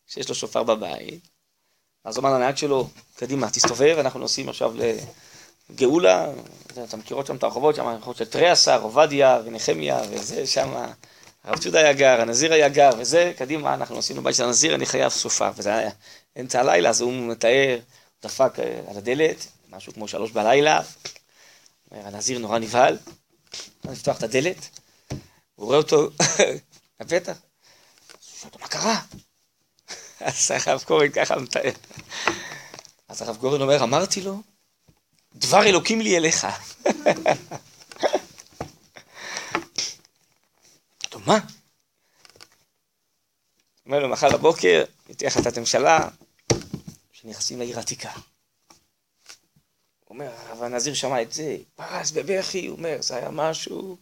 Speaker 1: שיש לו שופר בבית, אז אמר לנהג שלו, קדימה, תסתובב, אנחנו נוסעים עכשיו לגאולה, אתה מכירות שם את הרחובות, שם הרחובות של תריעשר, עובדיה ונחמיה, וזה שם, הרב צ'ודה היה גר, הנזיר היה גר, וזה, קדימה, אנחנו נוסעים לבית של הנזיר, אני חייב שופר, וזה היה אמצע הלילה, אז הוא מתאר, הוא דפק אה, על הדלת, משהו כמו שלוש בלילה, הנזיר נורא נבהל, לפתוח את הדלת, הוא רואה אותו בפתח, שואל מה קרה? אז הרב קורן ככה מתאר. אז הרב גורן אומר, אמרתי לו, דבר אלוקים לי אליך. טוב, מה? אומר לו, מחר בבוקר, תהיה החלטת ממשלה, שנכנסים לעיר העתיקה. אומר, הרב הנזיר שמע את זה, פרס בבכי, הוא אומר, זה היה משהו...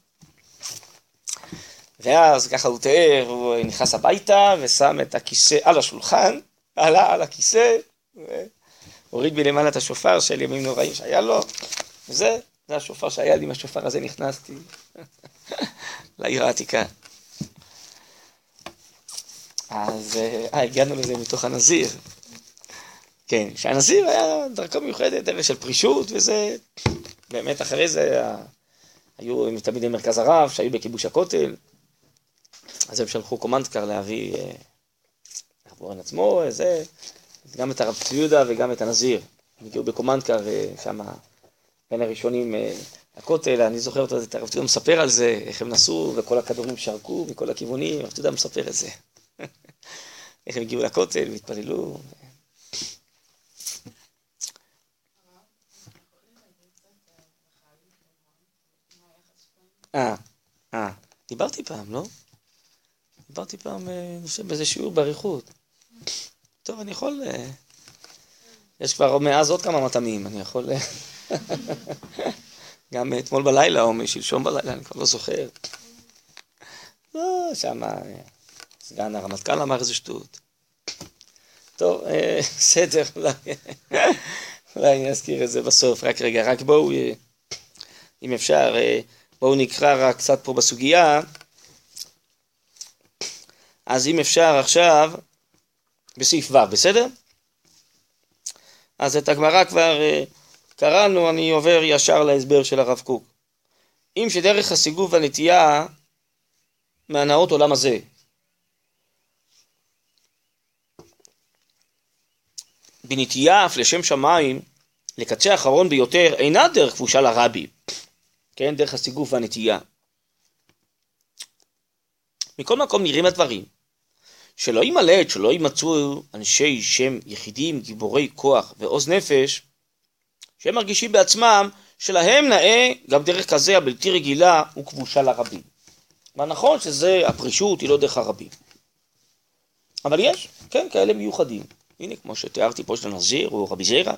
Speaker 1: ואז ככה הוא תיאר, הוא נכנס הביתה ושם את הכיסא על השולחן, עלה על הכיסא, הוריד מלמעלה את השופר של ימים נוראים שהיה לו, וזה, זה השופר שהיה לי, עם השופר הזה נכנסתי לעיר העתיקה. אז אה, הגענו לזה מתוך הנזיר. כן, שהנזיר היה דרכו מיוחדת, דרך של פרישות, וזה, באמת אחרי זה היו תלמידי מרכז הרב שהיו בכיבוש הכותל, אז הם שלחו קומנדקר להביא, הרב עצמו, זה, גם את הרב צבי יהודה וגם את הנזיר. הם הגיעו בקומנדקר אה, שם, בין הראשונים אה, לכותל, אני זוכר אותו, את הרב צבי מספר על זה, איך הם נסעו וכל הכדורים שרקו מכל הכיוונים, הרב צבי מספר את זה. איך הם הגיעו לכותל והתפללו. אה, אה, דיברתי פעם, לא? דיברתי פעם, אה, אני חושב, באיזה שיעור באריכות. טוב, אני יכול... אה, יש כבר מאז עוד כמה מטעמים, אני יכול... אה, גם אתמול בלילה או משלשום בלילה, אני כבר לא זוכר. לא, שמה סגן הרמטכ"ל אמר איזה שטות. טוב, בסדר, אולי אני אזכיר את זה בסוף. רק רגע, רק בואו, אם אפשר, בואו נקרא רק קצת פה בסוגיה. אז אם אפשר עכשיו, בסעיף ו', בסדר? אז את הגמרא כבר uh, קראנו, אני עובר ישר להסבר של הרב קוק. אם שדרך הסיגוב והנטייה מהנאות עולם הזה. בנטייה אף לשם שמיים, לקצה האחרון ביותר, אינה דרך כבושה לרבי, כן, דרך הסיגוף והנטייה. מכל מקום נראים הדברים, שלא יימלט, שלא יימצאו אנשי שם יחידים, גיבורי כוח ועוז נפש, שהם מרגישים בעצמם שלהם נאה גם דרך כזה הבלתי רגילה וכבושה לרבים. מה נכון שזה, הפרישות היא לא דרך הרבים. אבל יש, כן, כאלה מיוחדים. הנה, כמו שתיארתי פה של הנזיר או רבי זירא.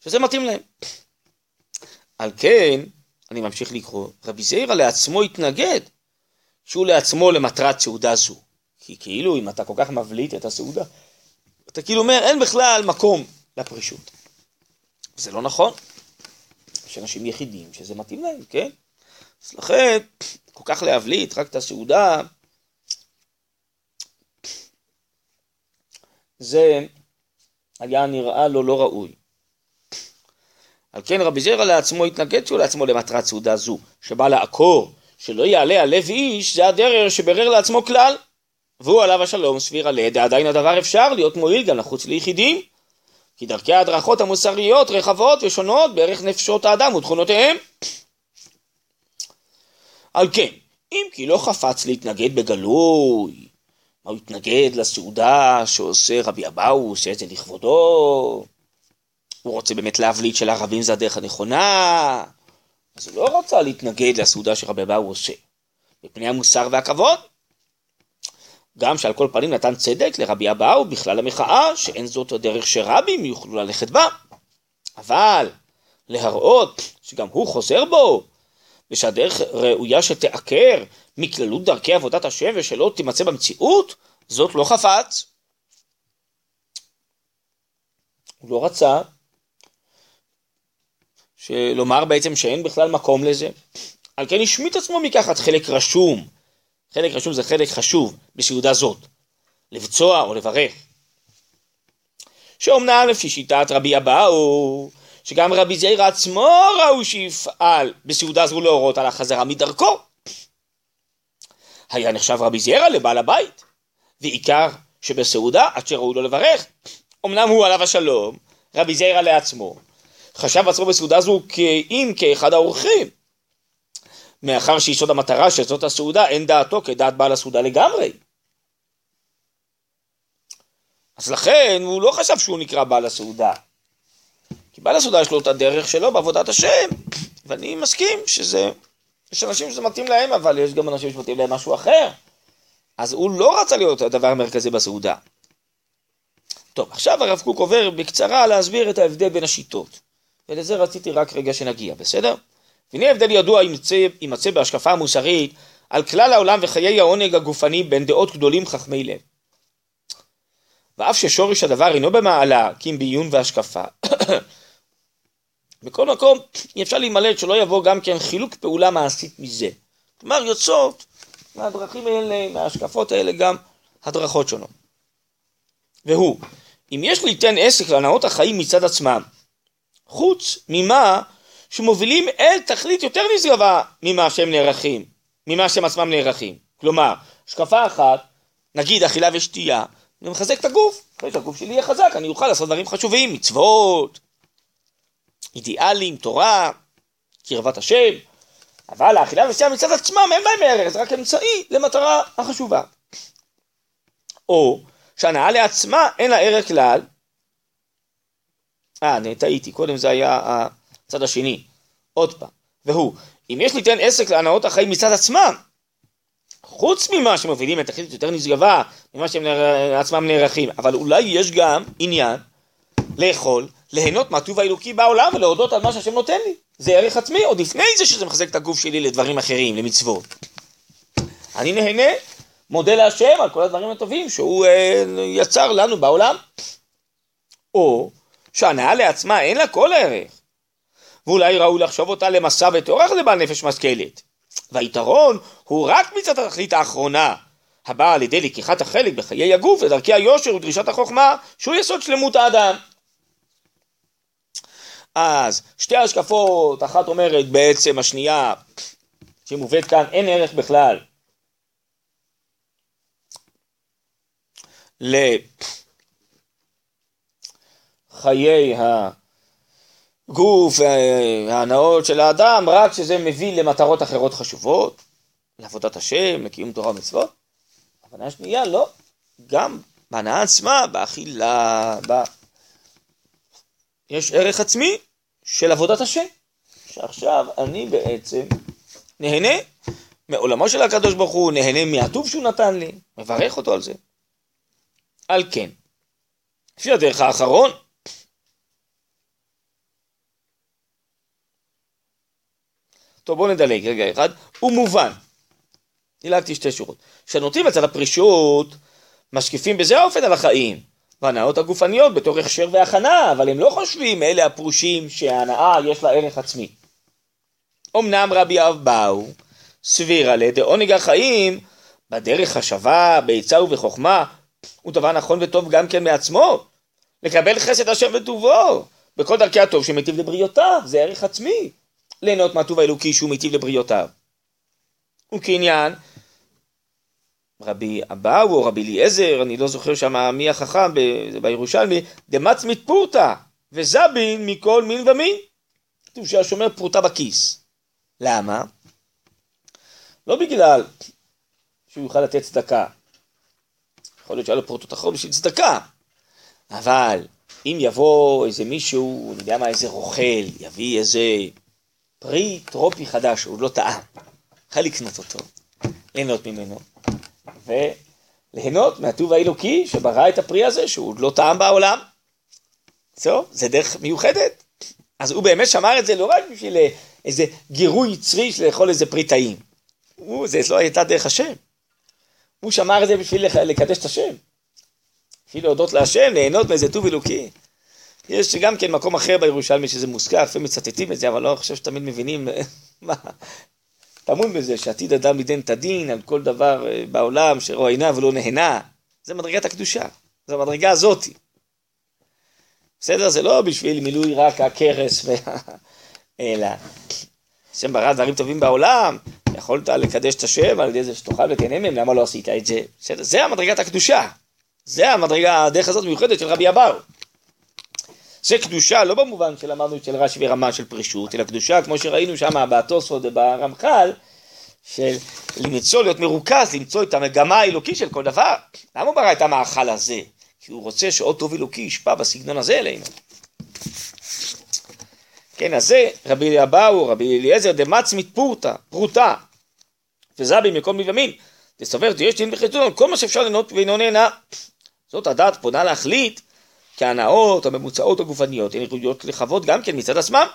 Speaker 1: שזה מתאים להם. על כן, אני ממשיך לקרוא, רבי זירא לעצמו התנגד שהוא לעצמו למטרת סעודה זו. כי כאילו אם אתה כל כך מבליט את הסעודה, אתה כאילו אומר אין בכלל מקום לפרישות. זה לא נכון. יש אנשים יחידים שזה מתאים להם, כן? אז לכן, כל כך להבליט רק את הסעודה, זה היה נראה לו לא ראוי. על כן רבי זרע לעצמו התנגד שהוא לעצמו למטרת סעודה זו, שבא לעקור שלא יעלה על לב איש, זה הדרר שברר לעצמו כלל. והוא עליו השלום סביר עלי, דעדיין הדבר אפשר להיות מועיל גם לחוץ ליחידים. כי דרכי ההדרכות המוסריות רחבות ושונות בערך נפשות האדם ותכונותיהם. על כן, אם כי לא חפץ להתנגד בגלוי, מה הוא התנגד לסעודה שעושה רבי אבאו, הוא עושה את זה לכבודו, הוא רוצה באמת להבליט שלערבים זה הדרך הנכונה, אז הוא לא רצה להתנגד לסעודה שרבי אבאו עושה. מפני המוסר והכבוד. גם שעל כל פנים נתן צדק לרבי אבאו בכלל המחאה, שאין זאת הדרך שרבים יוכלו ללכת בה. אבל להראות שגם הוא חוזר בו, ושהדרך ראויה שתעקר מכללות דרכי עבודת השם ושלא תימצא במציאות, זאת לא חפץ. הוא לא רצה שלומר בעצם שאין בכלל מקום לזה. על כן השמיט עצמו מקחת חלק רשום, חלק רשום זה חלק חשוב בסעודה זאת, לבצוע או לברך. שאומנם לפי שיטת רבי אבאו, שגם רבי זעיר עצמו ראו שיפעל בסעודה זו להורות על החזרה מדרכו. היה נחשב רבי זעירא לבעל הבית, ועיקר שבסעודה עד שראו לו לברך. אמנם הוא עליו השלום, רבי זעירא לעצמו, חשב עצמו בסעודה זו כאם כאחד האורחים. מאחר שיסוד המטרה של זאת הסעודה אין דעתו כדעת בעל הסעודה לגמרי. אז לכן הוא לא חשב שהוא נקרא בעל הסעודה. כי בעל הסעודה יש לו את הדרך שלו בעבודת השם, ואני מסכים שזה, יש אנשים שזה מתאים להם, אבל יש גם אנשים שמתאים להם משהו אחר. אז הוא לא רצה להיות הדבר המרכזי בסעודה. טוב, עכשיו הרב קוק עובר בקצרה להסביר את ההבדל בין השיטות. ולזה רציתי רק רגע שנגיע, בסדר? והנה הבדל ידוע יימצא בהשקפה המוסרית על כלל העולם וחיי העונג הגופני בין דעות גדולים חכמי לב. ואף ששורש הדבר אינו במעלה, כי אם בעיון והשקפה. בכל מקום אי אפשר להימלט שלא יבוא גם כן חילוק פעולה מעשית מזה. כלומר יוצאות מהדרכים האלה, מההשקפות האלה גם הדרכות שונות. והוא, אם יש ליתן עסק להנאות החיים מצד עצמם, חוץ ממה שמובילים אל תכלית יותר נשגבה ממה שהם נערכים, ממה שהם עצמם נערכים. כלומר, השקפה אחת, נגיד אכילה ושתייה, זה מחזק את הגוף. אחרי שהגוף שלי יהיה חזק, אני אוכל לעשות דברים חשובים, מצוות, אידיאלים, תורה, קרבת השם, אבל האכילה והשתייה מצד עצמם אין בהם ערך, זה רק אמצעי למטרה החשובה. או שהנאה לעצמה אין לה ערך כלל. אה, טעיתי, קודם זה היה הצד השני. עוד פעם. והוא, אם יש ליתן עסק להנאות החיים מצד עצמם, חוץ ממה שמובילים את התכלית יותר נשגבה ממה שהם עצמם נערכים, אבל אולי יש גם עניין לאכול, ליהנות מהטוב האלוקי בעולם ולהודות על מה שהשם נותן לי. זה ערך עצמי, עוד לפני זה שזה מחזק את הגוף שלי לדברים אחרים, למצוות. אני נהנה, מודה להשם על כל הדברים הטובים שהוא אה, יצר לנו בעולם. או שהנאה לעצמה אין לה כל ערך, ואולי ראוי לחשוב אותה למסע וטורח לבעל נפש משכלת. והיתרון הוא רק מצד התכלית האחרונה, הבאה על ידי לקיחת החלק בחיי הגוף ודרכי היושר ודרישת החוכמה, שהוא יסוד שלמות האדם. אז שתי השקפות, אחת אומרת בעצם השנייה, שמובאת כאן, אין ערך בכלל לחיי הגוף וההנאות של האדם, רק שזה מביא למטרות אחרות חשובות, לעבודת השם, לקיום תורה ומצוות. הבנה השנייה, לא, גם בהנאה עצמה, באכילה, ב... יש ערך עצמי של עבודת השם, שעכשיו אני בעצם נהנה מעולמו של הקדוש ברוך הוא, נהנה מהטוב שהוא נתן לי, מברך אותו על זה. על כן, לפי הדרך האחרון, טוב בואו נדלג רגע אחד, הוא מובן, דילגתי שתי שורות, שהנוטים אצל הפרישות משקיפים בזה האופן על החיים, והנאות הגופניות בתור הכשר והכנה, אבל הם לא חושבים אלה הפרושים שההנאה יש לה ערך עצמי. אמנם רבי אבאו סבירה לדעונג החיים בדרך השווה, בעצה ובחוכמה, הוא דבר נכון וטוב גם כן מעצמו. לקבל חסד השם וטובו, בכל דרכי הטוב שמטיב לבריאותיו, זה ערך עצמי. ליהנות מהטוב האלוקי שהוא מיטיב לבריאותיו. וכעניין רבי אבאו או רבי אליעזר, אני לא זוכר שם מי החכם בירושלמי, דמצמית פורתא וזבין מכל מין ומין. כתוב שהשומר פרוטה בכיס. למה? לא בגלל שהוא יוכל לתת צדקה. יכול להיות שהיה לו פרוטות אחרות בשביל צדקה. אבל אם יבוא איזה מישהו, אני יודע מה, איזה רוכל, יביא איזה פרי טרופי חדש, הוא לא טעם, יכול לקנות אותו, ליהנות ממנו, וליהנות מהטוב האלוקי שברא את הפרי הזה, שהוא עוד לא טעם בעולם. זהו, זה דרך מיוחדת. אז הוא באמת שמר את זה לא רק בשביל איזה גירוי יצרי של לאכול איזה פרי טעים. הוא, זה לא הייתה דרך השם. הוא שמר את זה בשביל לקדש את השם. בשביל להודות להשם, ליהנות מאיזה טוב אלוקי. יש גם כן מקום אחר בירושלמי שזה מוזכר, לפעמים מצטטים את זה, אבל לא חושב שתמיד מבינים מה, טמון בזה שעתיד אדם ליתן את הדין על כל דבר אה, בעולם שרואה עיניו ולא נהנה. זה מדרגת הקדושה, זה המדרגה הזאתי. בסדר? זה לא בשביל מילוי רק הכרס וה... אלא השם ברא דברים טובים בעולם, יכולת לקדש את השם על ידי זה שתאכל ותהנה מהם, למה לא עשית את זה? בסדר? זה המדרגת הקדושה. זה המדרגה, הדרך הזאת מיוחדת של רבי אבאו. זה קדושה לא במובן שלמדנו של רש"י ורמה של פרישות, אלא קדושה כמו שראינו שם בתוספות וברמח"ל, של למצוא, להיות מרוכז, למצוא את המגמה האלוקית של כל דבר. למה הוא ברא את המאכל הזה? כי הוא רוצה שעוד טוב אלוקי ישפע בסגנון הזה אלינו. כן, אז זה רבי אבאו, רבי אליעזר דמצמית פורתא, פרוטה, וזבי מקום מימין, תסבר תהיה שתין בחטאון, כל מה שאפשר ליהנות ואינו נהנה. זאת הדעת פונה להחליט כי ההנאות הממוצעות הגופניות הן ראויות לכבוד גם כן מצד עצמם.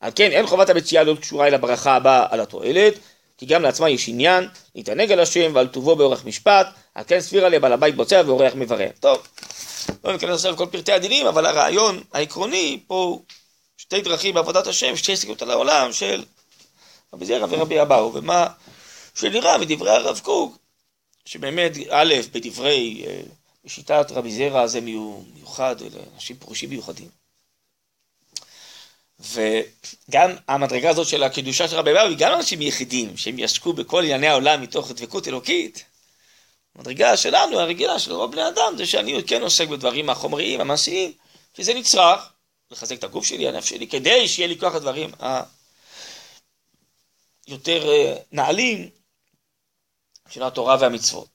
Speaker 1: על כן אין חובת המציאה להיות קשורה אל הברכה הבאה על התועלת, כי גם לעצמה יש עניין להתענג על השם ועל טובו באורך משפט, על כן סבירה לבעל הבית בוצע ואורח מברך. טוב, לא ניכנס עכשיו לכל פרטי הדינים, אבל הרעיון העקרוני פה שתי דרכים בעבודת השם, שתי הסתכלות על העולם של רבי זרע ורבי אבאו, ומה שנראה מדברי הרב קוק, שבאמת, א', בדברי, אה, בשיטת רבי זרע זה מיוחד, אלה אנשים פרושים מיוחדים. וגם המדרגה הזאת של הקדושה של רבי היא גם אנשים יחידים, שהם יעסקו בכל ענייני העולם מתוך דבקות אלוקית. המדרגה שלנו, הרגילה של רוב בני אדם, זה שאני כן עוסק בדברים החומריים, המעשיים, שזה נצרך, לחזק את הגוף שלי, הנפש שלי, כדי שיהיה לי כוח הדברים היותר אה, נעלים של התורה והמצוות.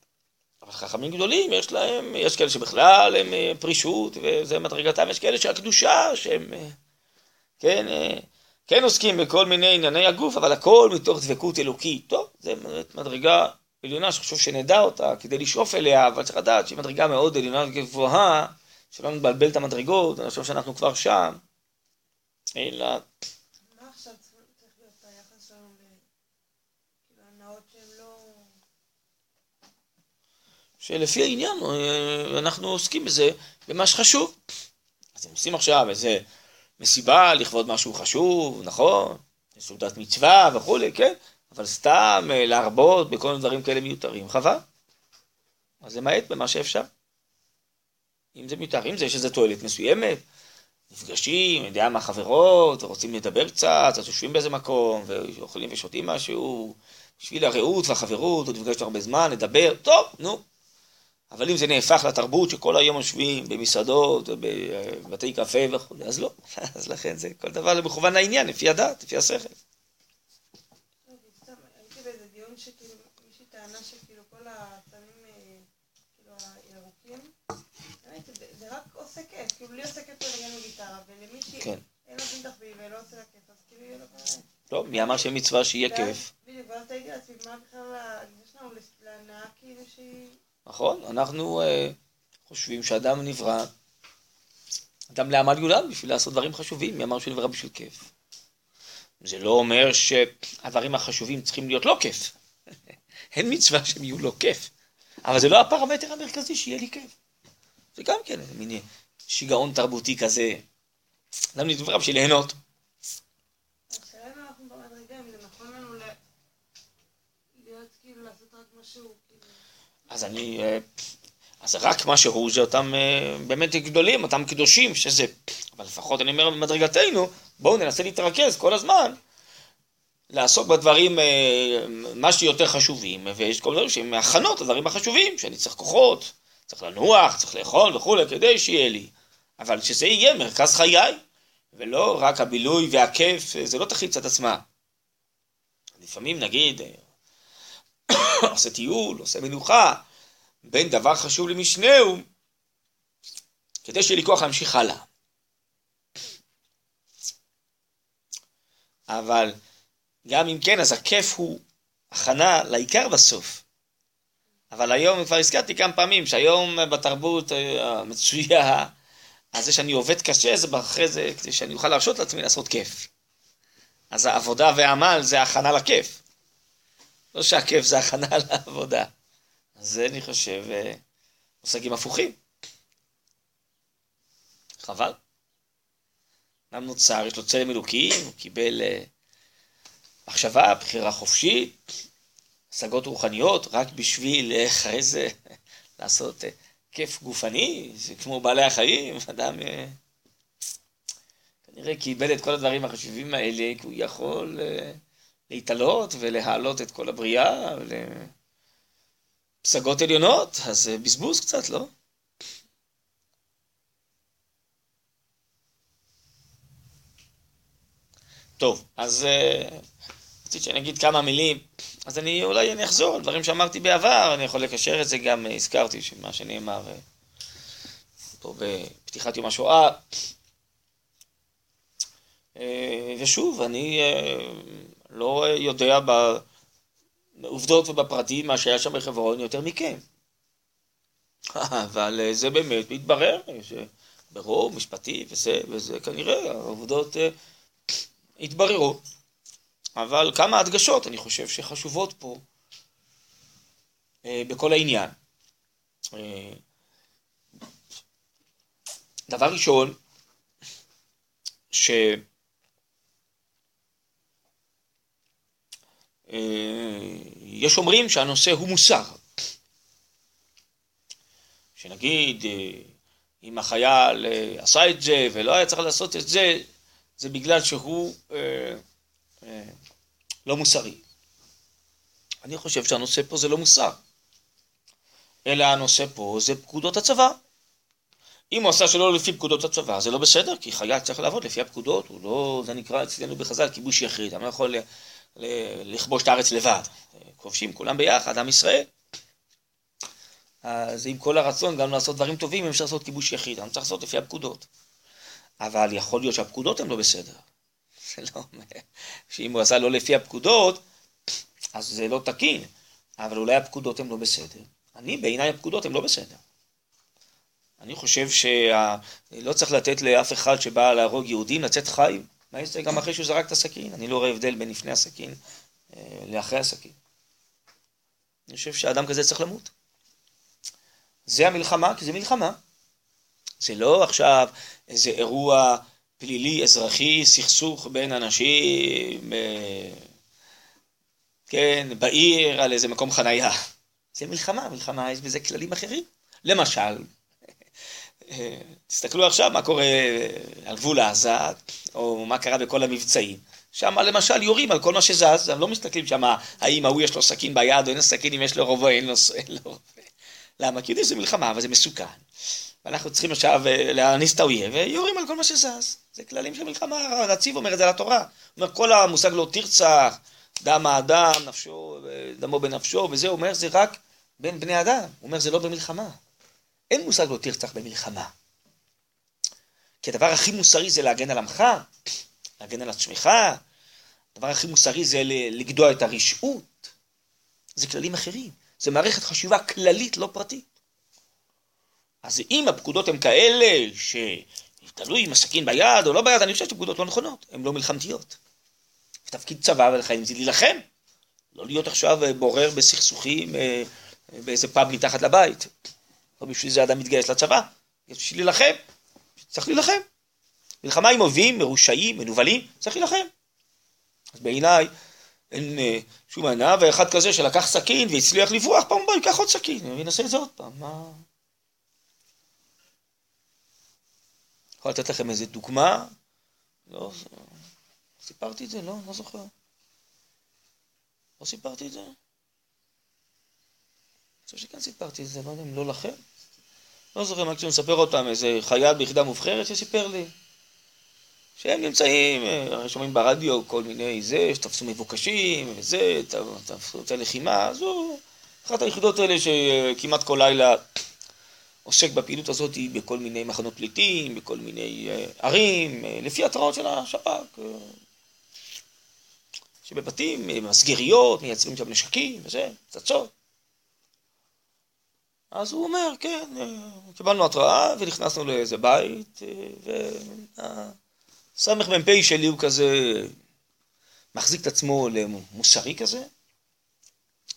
Speaker 1: חכמים גדולים, יש להם, יש כאלה שבכלל הם אה, פרישות, וזה מדרגתם, יש כאלה שהקדושה, שהם, אה, כן, כן עוסקים בכל מיני ענייני הגוף, אבל הכל מתוך דבקות אלוקית. טוב, זה מדרגה עליונה שחשוב שנדע אותה כדי לשאוף אליה, אבל צריך לדעת שהיא מדרגה מאוד עליונה וגבוהה, שלא נבלבל את המדרגות, אני חושב שאנחנו כבר שם, אלא...
Speaker 2: מה עכשיו צריך להיות היחס שלנו כאילו, להנאות שהן לא...
Speaker 1: שלפי העניין אה, אנחנו עוסקים בזה במה שחשוב. אז הם עושים עכשיו איזה מסיבה לכבוד משהו חשוב, נכון? סעודת מצווה וכולי, כן? אבל סתם אה, להרבות בכל מיני דברים כאלה מיותרים, חבל. אז למעט במה שאפשר. אם זה מיותר, אם זה יש איזו תועלת מסוימת, נפגשים, יודע מה חברות, רוצים לדבר קצת, אז יושבים באיזה מקום, ואוכלים ושותים משהו, בשביל הרעות והחברות, עוד נפגשנו הרבה זמן, לדבר, טוב, נו. אבל אם זה נהפך לתרבות שכל היום יושבים במסעדות, בבתי קפה וכו', אז לא. אז לכן זה כל דבר מכוון לעניין, לפי הדת, לפי השכל.
Speaker 2: כאילו כיף, אז כאילו יהיה לו כזה.
Speaker 1: טוב, מי אמר שמצווה שיהיה כיף?
Speaker 2: בדיוק, ואז תגידי לעצמי, מה בכלל הגישה שלנו להנאה כאילו שהיא...
Speaker 1: נכון, אנחנו אה, חושבים שאדם נברא, אדם לעמל יולד בשביל לעשות דברים חשובים, מי אמר שהוא נברא בשביל כיף? זה לא אומר שהדברים החשובים צריכים להיות לא כיף. אין מצווה שהם יהיו לא כיף. אבל זה לא הפרמטר המרכזי שיהיה לי כיף. זה גם כן מין שיגעון תרבותי כזה. למה נדבר בשביל ליהנות? אז אני, אה, אז רק מה שהוא זה אותם אה, באמת גדולים, אותם קדושים, שזה, אבל לפחות אני אומר במדרגתנו, בואו ננסה להתרכז כל הזמן, לעסוק בדברים אה, מה שיותר חשובים, ויש כל דברים שהם הכנות לדברים החשובים, שאני צריך כוחות, צריך לנוח, צריך לאכול וכולי, כדי שיהיה לי. אבל שזה יהיה מרכז חיי, ולא רק הבילוי והכיף, זה לא תכלית צד עצמה. לפעמים נגיד, עושה טיול, עושה מנוחה, בין דבר חשוב למשנהו, כדי שיהיה לי כוח להמשיך הלאה. אבל גם אם כן, אז הכיף הוא הכנה לעיקר בסוף. אבל היום כבר הזכרתי כמה פעמים שהיום בתרבות אה, המצויה אז זה שאני עובד קשה, זה אחרי זה, כדי שאני אוכל להרשות לעצמי לעשות כיף. אז העבודה והעמל זה הכנה לכיף. לא שהכיף זה הכנה לעבודה. אז זה, אני חושב, אה, מושגים הפוכים. חבל. אדם נוצר, יש לו צלם אלוקים, הוא קיבל uh, מחשבה, בחירה חופשית, השגות רוחניות, רק בשביל uh, אחרי זה לעשות... כיף גופני, זה כמו בעלי החיים, אדם אה, כנראה קיבל את כל הדברים החשובים האלה, כי הוא יכול אה, להתעלות ולהעלות את כל הבריאה לפסגות עליונות, אז זה בזבוז קצת, לא? טוב, אז אה, רציתי שאני אגיד כמה מילים, אז אני אולי אני אחזור על דברים שאמרתי בעבר, אני יכול לקשר את זה גם, אה, הזכרתי שמה שנאמר אה, פה בפתיחת יום השואה. אה, ושוב, אני לא יודע בעובדות ובפרטים מה שהיה שם בחברון יותר מכם. אבל אה, זה באמת מתברר, שברוב משפטי וזה, וזה כנראה, העובדות אה, התבררו. אבל כמה הדגשות אני חושב שחשובות פה אה, בכל העניין. דבר ראשון, ש... יש אומרים שהנושא הוא מוסר. שנגיד, אה, אם החייל אה, עשה את זה ולא היה צריך לעשות את זה, זה בגלל שהוא אה, אה, לא מוסרי. אני חושב שהנושא פה זה לא מוסר, אלא הנושא פה זה פקודות הצבא. אם הוא עשה שלא לפי פקודות הצבא, זה לא בסדר, כי חייל צריך לעבוד לפי הפקודות, הוא לא, זה נקרא אצלנו בחז"ל כיבוש יחיד, אני לא יכול לכבוש את הארץ לבד. כובשים כולם ביחד, עם ישראל. אז עם כל הרצון גם לעשות דברים טובים, אפשר לעשות כיבוש יחיד, אני צריך לעשות לפי הפקודות. אבל יכול להיות שהפקודות הן לא בסדר. זה לא אומר שאם הוא עשה לא לפי הפקודות, אז זה לא תקין, אבל אולי הפקודות הן לא בסדר. אני, בעיניי הפקודות הן לא בסדר. אני חושב שלא צריך לתת לאף אחד שבא להרוג יהודים לצאת חי, מה זה גם אחרי שהוא זרק את הסכין. אני לא רואה הבדל בין לפני הסכין אה, לאחרי הסכין. אני חושב שאדם כזה צריך למות. זה המלחמה, כי זה מלחמה. זה לא עכשיו איזה אירוע פלילי, אזרחי, סכסוך בין אנשים, אה, כן, בעיר, על איזה מקום חנייה. זה מלחמה, מלחמה יש בזה כללים אחרים. למשל, תסתכלו עכשיו מה קורה על גבול עזה, או מה קרה בכל המבצעים. שם למשל יורים על כל מה שזז, הם לא מסתכלים שם האם ההוא יש לו סכין ביד או אין סכין, אם יש לו רובה אין לו רובה. למה? כי יודעים שזה מלחמה, אבל זה מסוכן. ואנחנו צריכים עכשיו אה, להניס את האויב, ויורים על כל מה שזז. זה כללים של מלחמה, הנציב אומר את זה לתורה. הוא אומר, כל המושג לא תרצח, דם האדם, נפשו, דמו בנפשו, וזה, אומר, זה רק בין בני אדם. הוא אומר, זה לא במלחמה. אין מושג לא תרצח במלחמה. כי הדבר הכי מוסרי זה להגן על עמך, להגן על עצמך, הדבר הכי מוסרי זה לגדוע את הרשעות. זה כללים אחרים. זה מערכת חשיבה כללית, לא פרטית. אז אם הפקודות הן כאלה, שתלוי אם הסכין ביד או לא ביד, אני חושב שפקודות לא נכונות, הן לא מלחמתיות. תפקיד צבא ולחיים זה להילחם, לא להיות עכשיו בורר בסכסוכים אה, אה, באיזה פאב מתחת לבית. לא בשביל זה אדם מתגייס לצבא, יש בשביל להילחם, צריך להילחם. מלחמה עם אויבים, מרושעים, מנוולים, צריך להילחם. אז בעיניי, אין אה, שום הנאה, ואחד כזה שלקח סכין והצליח לברוח, פעם הבאה ייקח עוד סכין, וינסה את זה עוד פעם, מה... יכול לתת לכם איזה דוגמה? לא, סיפרתי את זה? לא, לא זוכר. לא סיפרתי את זה? אני חושב שכן סיפרתי את זה, לא יודע אם לא לכם. לא זוכר כשאני מספר עוד פעם, איזה חייל ביחידה מובחרת שסיפר לי. שהם נמצאים, אה, שומעים ברדיו כל מיני זה, שתפסו מבוקשים, וזה, תפסו את הלחימה, הוא אחת היחידות האלה שכמעט כל לילה עוסק בפעילות הזאת בכל מיני מחנות פליטים, בכל מיני אה, ערים, אה, לפי התראות של השב"כ, שבבתים, מסגריות, מייצרים שם נשקים וזה, פצצות. אז הוא אומר, כן, קיבלנו התראה ונכנסנו לאיזה בית, וה... סמ"פ שלי הוא כזה, מחזיק את עצמו למוסרי כזה,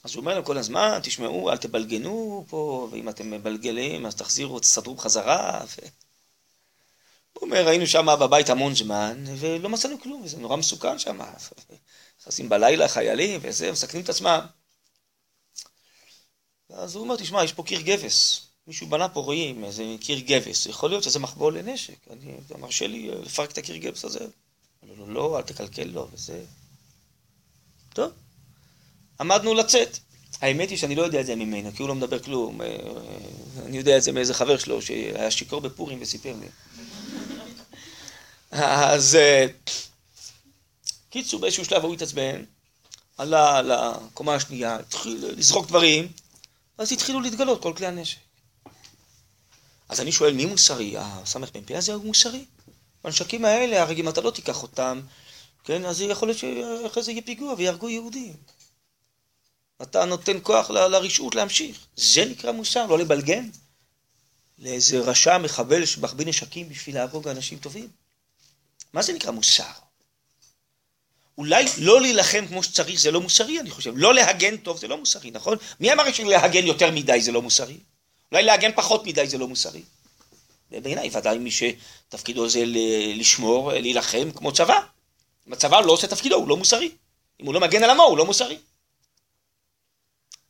Speaker 1: אז הוא אומר להם כל הזמן, תשמעו, אל תבלגנו פה, ואם אתם מבלגלים, אז תחזירו, תסדרו בחזרה. ו... הוא אומר, היינו שם בבית המון זמן, ולא מצאנו כלום, וזה נורא מסוכן שם. נכנסים בלילה חיילים, וזה, מסכנים את עצמם. אז הוא אומר, תשמע, יש פה קיר גבס. מישהו בנה פה, רואים, איזה קיר גבס, יכול להיות שזה מחבוא לנשק, אני, אתה מרשה לי אה, לפרק את הקיר גבס הזה? לא, לא, לא, אל תקלקל לו, וזה... טוב, עמדנו לצאת. האמת היא שאני לא יודע את זה ממנו, כי הוא לא מדבר כלום. אה, אה, אני יודע את זה מאיזה חבר שלו שהיה שיכור בפורים וסיפר לי. אז קיצור, באיזשהו שלב הוא התעצבן, עלה לקומה השנייה, התחיל לזרוק דברים, אז התחילו להתגלות כל כלי הנשק. אז אני שואל, מי מוסרי? הסמ"פ הזה הוא מוסרי. הנשקים האלה, הרי אם אתה לא תיקח אותם, כן, אז יכול להיות שאחרי זה יהיה פיגוע ויהרגו יהודים. אתה נותן כוח ל- לרשעות להמשיך. זה נקרא מוסר, לא לבלגן, לאיזה רשע מחבל שמחביא נשקים בשביל להרוג אנשים טובים? מה זה נקרא מוסר? אולי לא להילחם כמו שצריך זה לא מוסרי, אני חושב. לא להגן טוב זה לא מוסרי, נכון? מי אמר שלהגן יותר מדי זה לא מוסרי? אולי להגן פחות מדי זה לא מוסרי. ובעיניי ודאי מי שתפקידו זה לשמור, להילחם כמו צבא. אם הצבא לא עושה תפקידו, הוא לא מוסרי. אם הוא לא מגן על עמו, הוא לא מוסרי.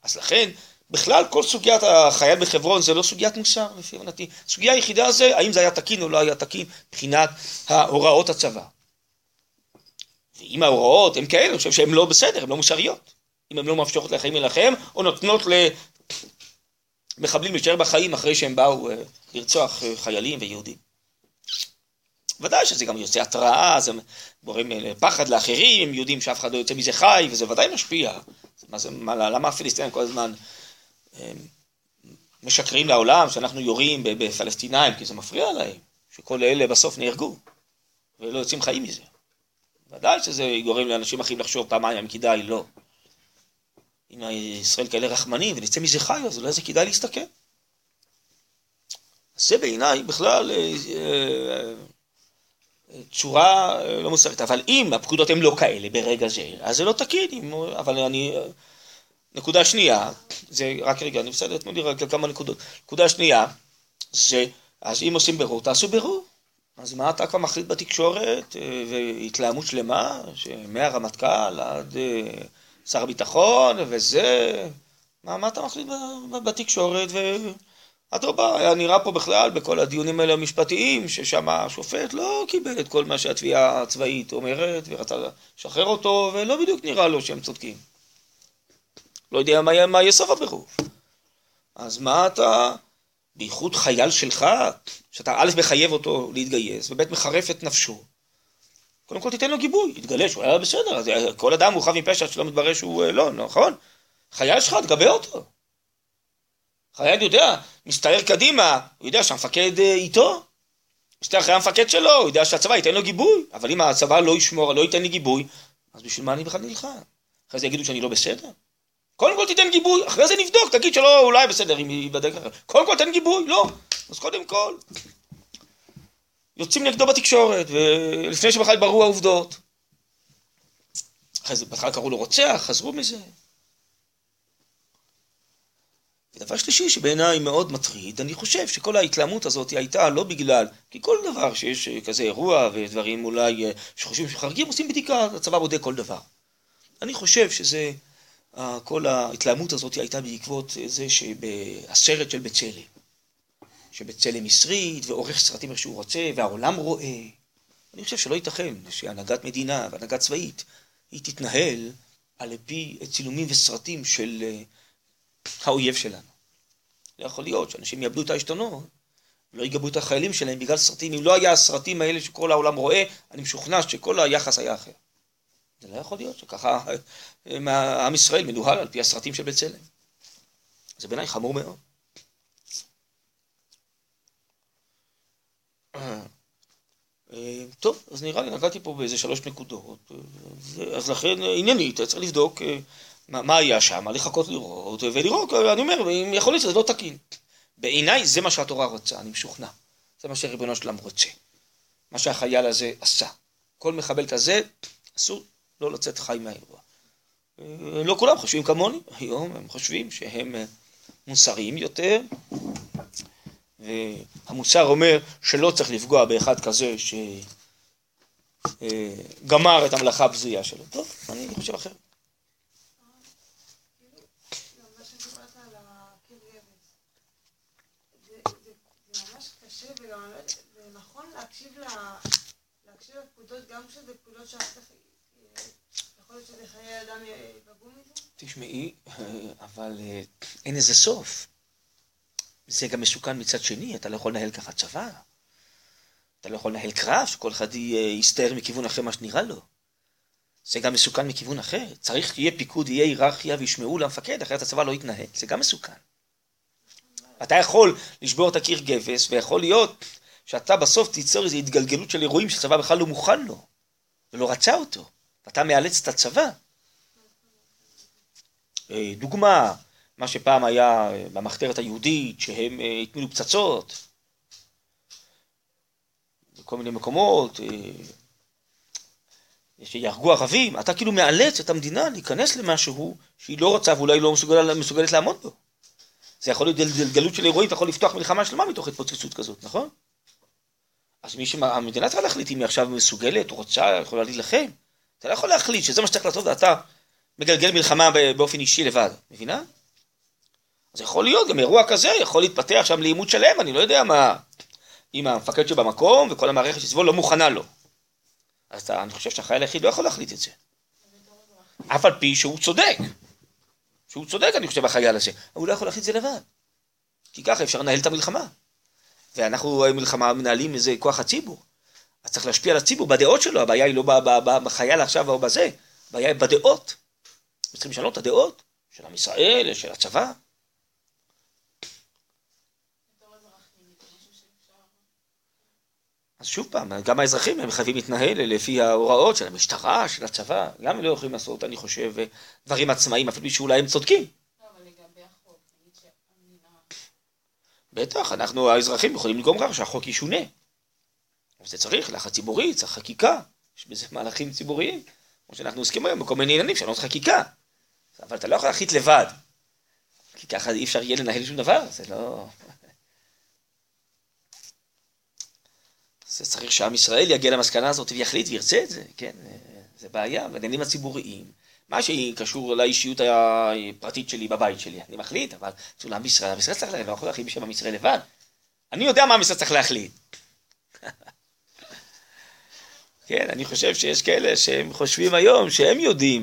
Speaker 1: אז לכן, בכלל כל סוגיית החייל בחברון זה לא סוגיית מוסר, לפי הבנתי. הסוגיה היחידה זה, האם זה היה תקין או לא היה תקין, מבחינת הוראות הצבא. ואם ההוראות הן כאלה, אני חושב שהן לא בסדר, הן לא מוסריות. אם הן לא מאפשרות לחיים להילחם, או נותנות למחבלים להישאר בחיים אחרי שהם באו אה, לרצוח אה, חיילים ויהודים. ודאי שזה גם יוצא התראה, זה גורם אה, פחד לאחרים, הם יודעים שאף אחד לא יוצא מזה חי, וזה ודאי משפיע. מה זה, מה, למה הפלסטינים כל הזמן משקרים לעולם שאנחנו יורים בפלסטינאים, כי זה מפריע להם, שכל אלה בסוף נהרגו, ולא יוצאים חיים מזה. ודאי שזה גורם לאנשים אחרים לחשוב פעמיים אם כדאי, לא. אם ישראל כאלה רחמנים ונצא מזה חי, אז אולי זה כדאי להסתכל. זה בעיניי בכלל אה, אה, צורה אה, לא מוסרית. אבל אם הפקודות הן לא כאלה ברגע זה, אז זה לא תקין. אבל אני... נקודה שנייה, זה רק רגע, אני בסדר, תנו לי רק כמה נקודות. נקודה שנייה, זה, אז אם עושים בירור, תעשו בירור. אז מה אתה כבר מחליט בתקשורת, אה, והתלהמות שלמה, שמהרמטכ"ל עד אה, שר הביטחון, וזה, מה, מה אתה מחליט בתקשורת, ואדרבה, היה נראה פה בכלל, בכל הדיונים האלה המשפטיים, ששם השופט לא קיבל את כל מה שהתביעה הצבאית אומרת, ורצה לשחרר אותו, ולא בדיוק נראה לו שהם צודקים. לא יודע מה יהיה סוף הבירור. אז מה אתה... בייחוד חייל שלך, שאתה א' מחייב אותו להתגייס, וב' מחרף את נפשו. קודם כל תיתן לו גיבוי, יתגלה שהוא היה בסדר, אז כל אדם הוא חף מפשע שלא מתברר שהוא אה, לא, נכון? חייל שלך, תגבה אותו. חייל יודע, מסתער קדימה, הוא יודע שהמפקד אה, איתו. מסתער אחרי המפקד שלו, הוא יודע שהצבא ייתן לו גיבוי. אבל אם הצבא לא ישמור, לא ייתן לי גיבוי, אז בשביל מה אני בכלל נלחם? אחרי זה יגידו שאני לא בסדר? קודם כל תיתן גיבוי, אחרי זה נבדוק, תגיד שלא, אולי בסדר, אם ייבדק אחר. קודם כל תן גיבוי, לא. אז קודם כל, יוצאים נגדו בתקשורת, ולפני שבכלל בררו העובדות. אחרי זה בהתחלה קראו לו רוצח, חזרו מזה. ודבר שלישי שבעיניי מאוד מטריד, אני חושב שכל ההתלהמות הזאת הייתה לא בגלל, כי כל דבר שיש כזה אירוע ודברים אולי שחושבים שחריגים, עושים בדיקה, הצבא בודק כל דבר. אני חושב שזה כל ההתלהמות הזאת הייתה בעקבות זה שבסרט של בצלם, שבצלם הסריט ועורך סרטים איך שהוא רוצה והעולם רואה. אני חושב שלא ייתכן שהנהגת מדינה והנהגת צבאית היא תתנהל על פי צילומים וסרטים של אה, האויב שלנו. לא יכול להיות שאנשים יאבדו את העשתונות ולא יגבו את החיילים שלהם בגלל סרטים. אם לא היה הסרטים האלה שכל העולם רואה, אני משוכנע שכל היחס היה אחר. זה לא יכול להיות שככה אה, עם ישראל מנוהל על פי הסרטים של בצלם. זה בעיניי חמור מאוד. טוב, אז נראה לי נגעתי פה באיזה שלוש נקודות, אז לכן עניינית, צריך לבדוק אה, מה, מה היה שם, לחכות לראות, ולראות, אני אומר, אם יכול להיות שזה לא תקין. בעיניי זה מה שהתורה רוצה, אני משוכנע. זה מה שריבונו שלם רוצה. מה שהחייל הזה עשה. כל מחבל כזה, אסור לא לצאת חי מהאירוע. אה, לא כולם חושבים כמוני, היום הם חושבים שהם אה, מוסריים יותר, והמוסר אומר שלא צריך לפגוע באחד כזה שגמר את המלאכה הבזויה שלו. טוב, אני חושב אחרת.
Speaker 2: שאחר כך
Speaker 1: תשמעי, אבל אה, אין לזה סוף. זה גם מסוכן מצד שני, אתה לא יכול לנהל ככה צבא. אתה לא יכול לנהל קרב, שכל אחד יסתער מכיוון אחר מה שנראה לו. זה גם מסוכן מכיוון אחר. צריך שיהיה פיקוד, יהיה היררכיה וישמעו למפקד, אחרת הצבא לא יתנהל. זה גם מסוכן. אתה יכול לשבור את הקיר גבס, ויכול להיות שאתה בסוף תיצור איזו התגלגלות של אירועים שהצבא בכלל לא מוכן לו, ולא רצה אותו. ואתה מאלץ את הצבא. אה, דוגמה, מה שפעם היה במחתרת היהודית, שהם הטמינו פצצות בכל מיני מקומות, שיהרגו ערבים, אתה כאילו מאלץ את המדינה להיכנס למשהו שהיא לא רוצה ואולי לא מסוגלת, מסוגלת לעמוד בו. זה יכול להיות גלות של אירועים, אתה יכול לפתוח מלחמה שלמה מתוך התפוצצות כזאת, נכון? אז מי שהמדינה צריכה להחליט אם היא עכשיו מסוגלת, רוצה, יכולה להילחם. אתה לא יכול להחליט שזה מה שצריך לעשות ואתה מגלגל מלחמה באופן אישי לבד, מבינה? אז יכול להיות, גם אירוע כזה יכול להתפתח שם לעימות שלם, אני לא יודע מה, אם המפקד שבמקום וכל המערכת שסביבו לא מוכנה לו. אז אתה, אני חושב שהחייל היחיד לא יכול להחליט את זה. אף על פי שהוא צודק. שהוא צודק, אני חושב, החייל הזה. אבל הוא לא יכול להחליט את זה לבד. כי ככה אפשר לנהל את המלחמה. ואנחנו מלחמה מנהלים איזה כוח הציבור. אז צריך להשפיע על הציבור בדעות שלו, הבעיה היא לא בחייל עכשיו או בזה, הבעיה היא בדעות. צריכים לשנות את הדעות של עם ישראל, של הצבא. אז שוב פעם, גם האזרחים הם חייבים להתנהל לפי ההוראות של המשטרה, של הצבא, גם הם לא יכולים לעשות, אני חושב, דברים עצמאיים, אפילו שאולי הם צודקים. בטח, אנחנו האזרחים יכולים לגרום כך שהחוק ישונה. אבל זה צריך, לחץ ציבורי, צריך חקיקה, יש בזה מהלכים ציבוריים, כמו שאנחנו עוסקים היום בכל מיני עניינים, שאלות חקיקה. אבל אתה לא יכול להחליט לבד, כי ככה אי אפשר יהיה לנהל שום דבר, זה לא... זה צריך שעם ישראל יגיע למסקנה הזאת ויחליט וירצה את זה, כן, זה בעיה, בעניינים הציבוריים. מה שקשור לאישיות הפרטית שלי בבית שלי, אני מחליט, אבל זה לעם ישראל, עם ישראל צריך להחליט, לא יכול להחליט בשם עם ישראל לבד. אני יודע מה עם ישראל צריך להחליט. כן, אני חושב שיש כאלה שהם חושבים היום שהם יודעים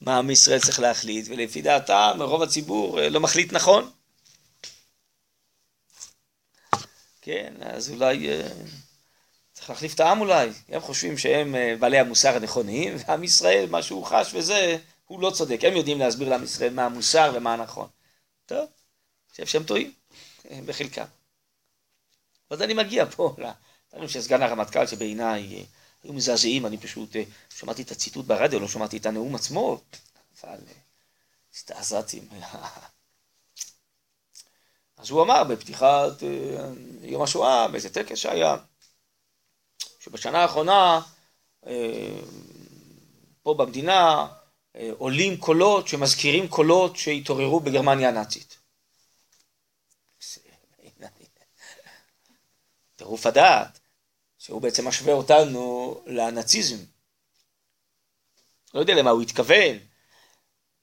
Speaker 1: מה עם ישראל צריך להחליט, ולפי דעתם רוב הציבור לא מחליט נכון. כן, אז אולי... צריך להחליף את העם אולי, הם חושבים שהם אה, בעלי המוסר הנכונים, ועם ישראל, מה שהוא חש וזה, הוא לא צודק, הם יודעים להסביר לעם ישראל מה המוסר ומה הנכון. טוב, אני חושב שהם טועים, אה, בחלקם. ואז אני מגיע פה לדברים של סגן הרמטכ"ל, שבעיניי אה, היו מזעזעים, אני פשוט שמעתי את הציטוט ברדיו, לא שמעתי את הנאום עצמו, אבל הזדעזעתי. אז הוא אמר בפתיחת יום השואה, באיזה טקס שהיה, שבשנה האחרונה אה, פה במדינה אה, עולים קולות שמזכירים קולות שהתעוררו בגרמניה הנאצית. טירוף הדעת, שהוא בעצם משווה אותנו לנאציזם. לא יודע למה הוא התכוון.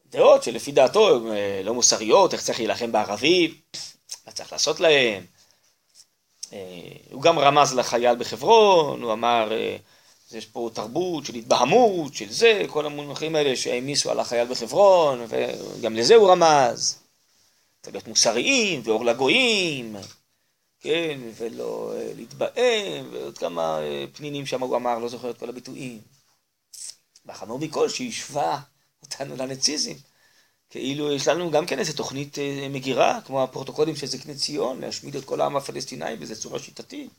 Speaker 1: דעות שלפי דעתו הן אה, לא מוסריות, איך צריך להילחם בערבים, מה צריך לעשות להם. אה, הוא גם רמז לחייל בחברון, הוא אמר, אה, יש פה תרבות של התבהמות, של זה, כל המונחים האלה שהעמיסו על החייל בחברון, וגם לזה הוא רמז. צריך להיות מוסריים, ואור לגויים, כן, ולא אה, להתבהם, ועוד כמה פנינים שם הוא אמר, לא זוכר את כל הביטויים. והחמור מכל, שהשווה אותנו לנאציזם. כאילו יש לנו גם כן איזה תוכנית אה, מגירה, כמו הפרוטוקולים של זקני ציון, להשמיד את כל העם הפלסטיני באיזה צורה שיטתית.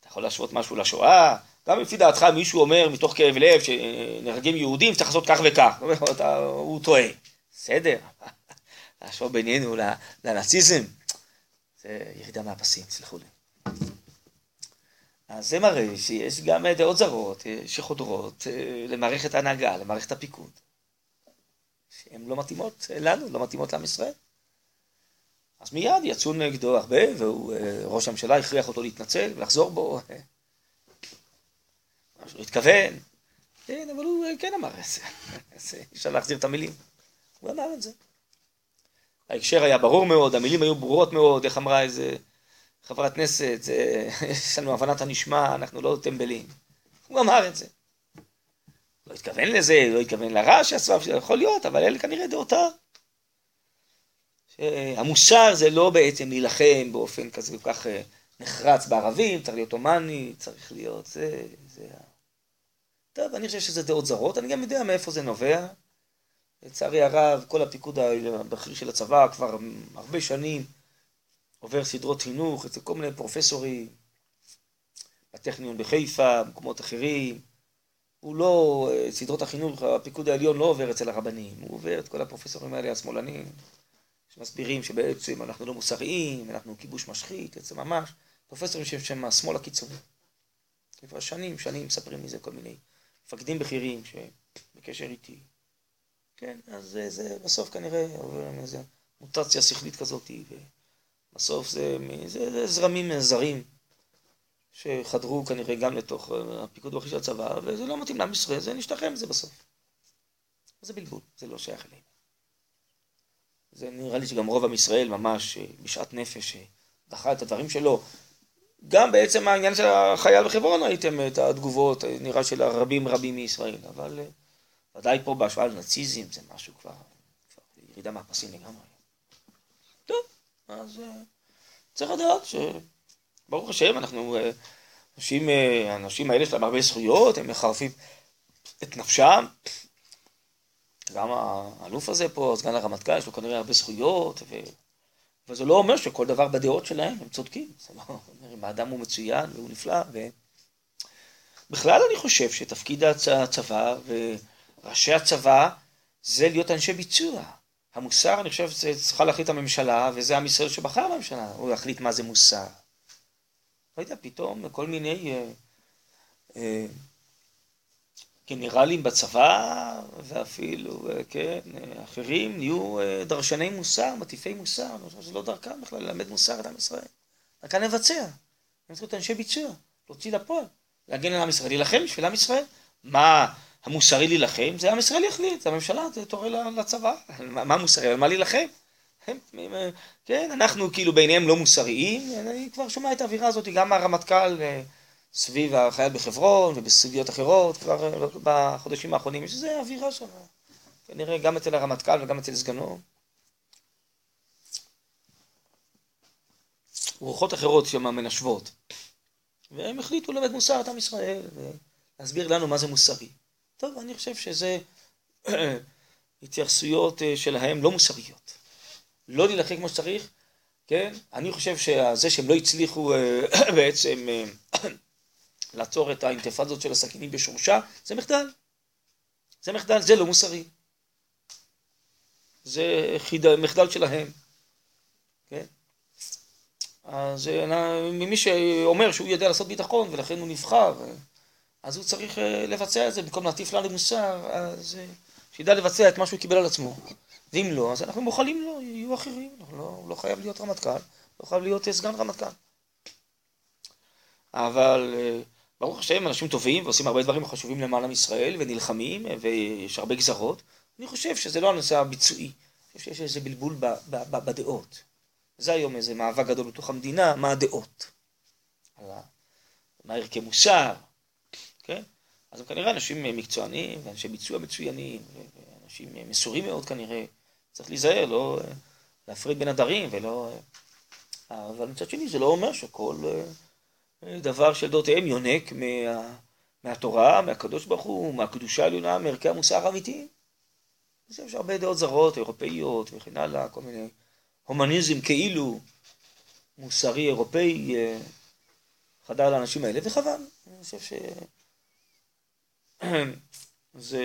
Speaker 1: אתה יכול להשוות משהו לשואה? גם לפי דעתך מישהו אומר מתוך כאב לב שנהרגים יהודים צריך לעשות כך וכך, הוא טועה. בסדר, להשוות בינינו לנאציזם, זה ירידה מהפסים, סלחו לי. אז זה מראה שיש גם דעות זרות אה, שחודרות אה, למערכת ההנהגה, למערכת הפיקוד. שהן לא מתאימות לנו, לא מתאימות לעם ישראל. אז מיד יצאו נגדו הרבה, וראש אה, הממשלה הכריח אותו להתנצל ולחזור בו. מה שהוא התכוון. כן, אבל הוא כן אמר את זה. אי אפשר להחזיר את המילים. הוא אמר את זה. ההקשר היה ברור מאוד, המילים היו ברורות מאוד, איך אמרה איזה... חברת כנסת, יש לנו הבנת הנשמע, אנחנו לא טמבלים. הוא אמר את זה. לא התכוון לזה, לא התכוון לרע שעשה, יכול להיות, אבל אלה כנראה דעותיו. המוסר זה לא בעצם להילחם באופן כזה כל כך אה, נחרץ בערבים, צריך להיות הומני, צריך להיות זה, זה... טוב, אני חושב שזה דעות זרות, אני גם יודע מאיפה זה נובע. לצערי הרב, כל הפיקוד הבכיר של הצבא כבר הרבה שנים עובר סדרות חינוך אצל כל מיני פרופסורים, בטכניון בחיפה, במקומות אחרים, הוא לא, סדרות החינוך, הפיקוד העליון לא עובר אצל הרבנים, הוא עובר את כל הפרופסורים האלה, השמאלנים, שמסבירים שבעצם אנחנו לא מוסריים, אנחנו כיבוש משחית, בעצם ממש, פרופסורים שהם השמאל הקיצוני. כבר שנים, שנים מספרים מזה כל מיני מפקדים בכירים שבקשר איתי. כן, אז זה, זה בסוף כנראה עובר איזה מוטציה שכלית כזאת, ובסוף זה, זה, זה זרמים זרים שחדרו כנראה גם לתוך הפיקוד בכיר של הצבא, וזה לא מתאים לעם ישראל, זה נשתחרר מזה בסוף. זה בלבול, זה לא שייך אליהם. זה נראה לי שגם רוב עם ישראל ממש בשעת נפש דחה את הדברים שלו. גם בעצם העניין של החייל בחברון ראיתם את התגובות, נראה של הרבים רבים מישראל, אבל ודאי פה בהשוואה לנאציזם זה משהו כבר, כבר ירידה מהפסים לגמרי. אז צריך לדעת שברוך השם אנחנו אנשים, האנשים האלה שלהם הרבה זכויות, הם מחרפים את נפשם. גם האלוף הזה פה, סגן הרמטכ"ל, יש לו כנראה הרבה זכויות, ו... וזה לא אומר שכל דבר בדעות שלהם הם צודקים. זה לא אומר אם האדם הוא מצוין והוא נפלא. ו... בכלל אני חושב שתפקיד הצבא וראשי הצבא זה להיות אנשי ביצוע. המוסר, אני חושב, זה צריכה להחליט הממשלה, וזה עם ישראל שבחר בממשלה, הוא יחליט מה זה מוסר. לא יודע, פתאום כל מיני אה, אה, גנרלים בצבא, ואפילו, אה, כן, אה, אחרים, נהיו אה, דרשני מוסר, מטיפי מוסר, אני חושב שזה לא דרכם בכלל ללמד מוסר את עם ישראל. דרכם לבצע. הם צריכים להיות אנשי ביצוע, להוציא לפועל, להגן על עם ישראל, להילחם בשביל עם ישראל. מה המוסרי להילחם? זה עם ישראל יחליט, זה הממשלה, זה תורה לצבא. מה מוסרי? על מה להילחם? כן, אנחנו כאילו בעיניהם לא מוסריים, אני כבר שומע את האווירה הזאת גם מהרמטכ"ל סביב החייל בחברון ובסוגיות אחרות, כבר בחודשים האחרונים יש איזו אווירה שם, כנראה גם אצל הרמטכ"ל וגם אצל סגנו. רוחות אחרות שם מנשבות. והם החליטו ללמד מוסר את עם ישראל ולהסביר לנו מה זה מוסרי. טוב, אני חושב שזה התייחסויות שלהם לא מוסריות. לא להילחם כמו שצריך, כן? אני חושב שזה שהם לא הצליחו בעצם לעצור את האינתיפאדות של הסכינים בשורשה, זה מחדל. זה מחדל, זה לא מוסרי. זה חיד... מחדל שלהם. כן? אז ממי שאומר שהוא יודע לעשות ביטחון ולכן הוא נבחר, אז הוא צריך לבצע את זה במקום להטיף לנו מוסר, אז שידע לבצע את מה שהוא קיבל על עצמו. ואם לא, אז אנחנו מוכלים לו, יהיו אחרים. לא, הוא לא חייב להיות רמטכ"ל, לא חייב להיות סגן רמטכ"ל. אבל ברוך השם, אנשים טובים ועושים הרבה דברים חשובים למען עם ישראל ונלחמים ויש הרבה גזרות. אני חושב שזה לא הנושא הביצועי, אני חושב שיש איזה בלבול ב, ב, ב, בדעות. זה היום איזה מאבק גדול בתוך המדינה, מה הדעות. מה ערכי מוסר, כן? אז הם כנראה אנשים מקצוענים ואנשי ביצוע מצוינים ואנשים מסורים מאוד כנראה. צריך להיזהר, לא להפריד בין הדרים ולא... אבל מצד שני זה לא אומר שכל... דבר של דעותיהם יונק מה, מהתורה, מהקדוש ברוך הוא, מהקדושה העליונה, מערכי המוסר האמיתיים. יש הרבה דעות זרות, אירופאיות וכן הלאה, כל מיני הומניזם כאילו מוסרי אירופאי חדר לאנשים האלה, וחבל. אני חושב שזה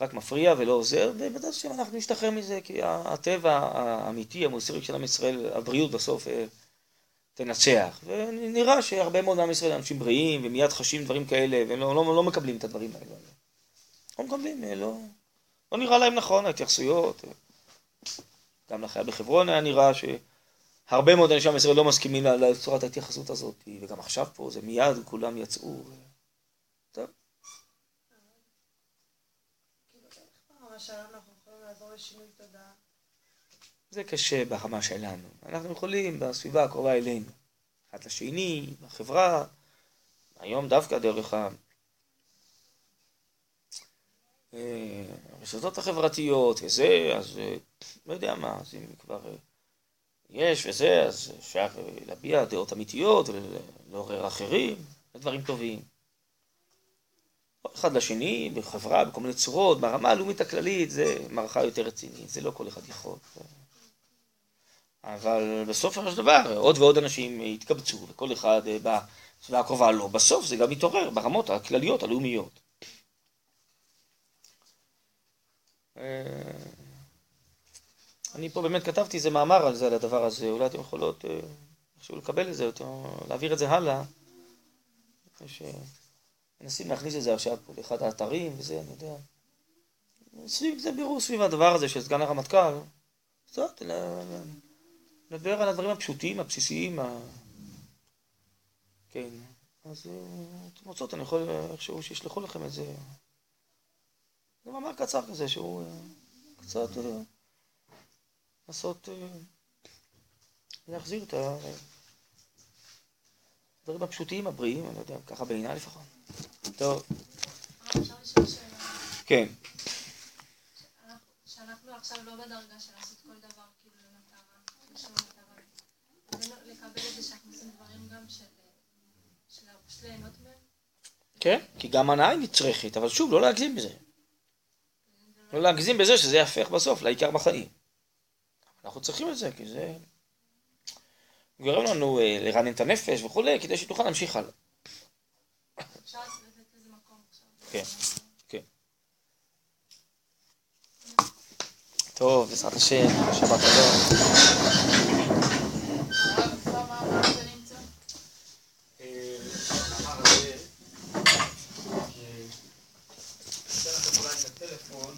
Speaker 1: רק מפריע ולא עוזר, ובדעת השם אנחנו נשתחרר מזה, כי הטבע האמיתי, המוסרי של עם ישראל, הבריאות בסוף תנצח. ונראה שהרבה מאוד עם ישראל אנשים בריאים, ומיד חשים דברים כאלה, והם לא, לא, לא מקבלים את הדברים האלה. לא מקבלים, לא, לא נראה להם נכון, ההתייחסויות. גם לחייל בחברון היה נראה שהרבה מאוד אנשי עם ישראל לא מסכימים לצורת ההתייחסות הזאת, וגם עכשיו פה זה מיד כולם יצאו. טוב. זה קשה ברמה שלנו. אנחנו יכולים בסביבה הקרובה אלינו, אחד לשני, בחברה, היום דווקא דרך הרשתות החברתיות וזה, אז לא יודע מה, אז אם כבר יש וזה, אז אפשר להביע דעות אמיתיות ולעורר אחרים, דברים טובים. אחד לשני, בחברה, בכל מיני צורות, ברמה הלאומית הכללית, זה מערכה יותר רצינית, זה לא כל אחד יכול. אבל בסופו של דבר עוד ועוד אנשים התקבצו, וכל אחד בא הסביבה הקרובה לא, בסוף זה גם מתעורר ברמות הכלליות, הלאומיות. אה, אני פה באמת כתבתי איזה מאמר על זה, על הדבר הזה, אולי אתם יכולות אה, איכשהו לקבל את זה, להעביר את זה הלאה. מנסים להכניס את זה עכשיו פה לאחד האתרים וזה, אני יודע. סביב זה בירור סביב הדבר הזה של סגן הרמטכ"ל. קצת, לדבר על הדברים הפשוטים, הבסיסיים, ה... כן. אז אה, אתם רוצות, אני יכול איכשהו שישלחו לכם את זה. זה מאמר קצר כזה, שהוא אה, קצת אה, לעשות, להחזיר את הדברים הפשוטים, הבריאים, אני לא יודע, ככה בעיניי לפחות. טוב. כן.
Speaker 2: שאנחנו עכשיו לא בדרגה של לעשות כל דבר כאילו למטרה, לשם המטרה. לקבל את זה שאנחנו עושים דברים גם של ליהנות מהם.
Speaker 1: כן, כי גם הנאה היא נצרכת, אבל שוב, לא להגזים בזה. לא להגזים בזה שזה יהפך בסוף לעיקר בחיים. אנחנו צריכים את זה, כי זה גורם לנו אה, לרענן את הנפש וכולי, כדי שתוכל להמשיך הלאה. כן, כן. טוב, בעזרת השם, שבת שלום.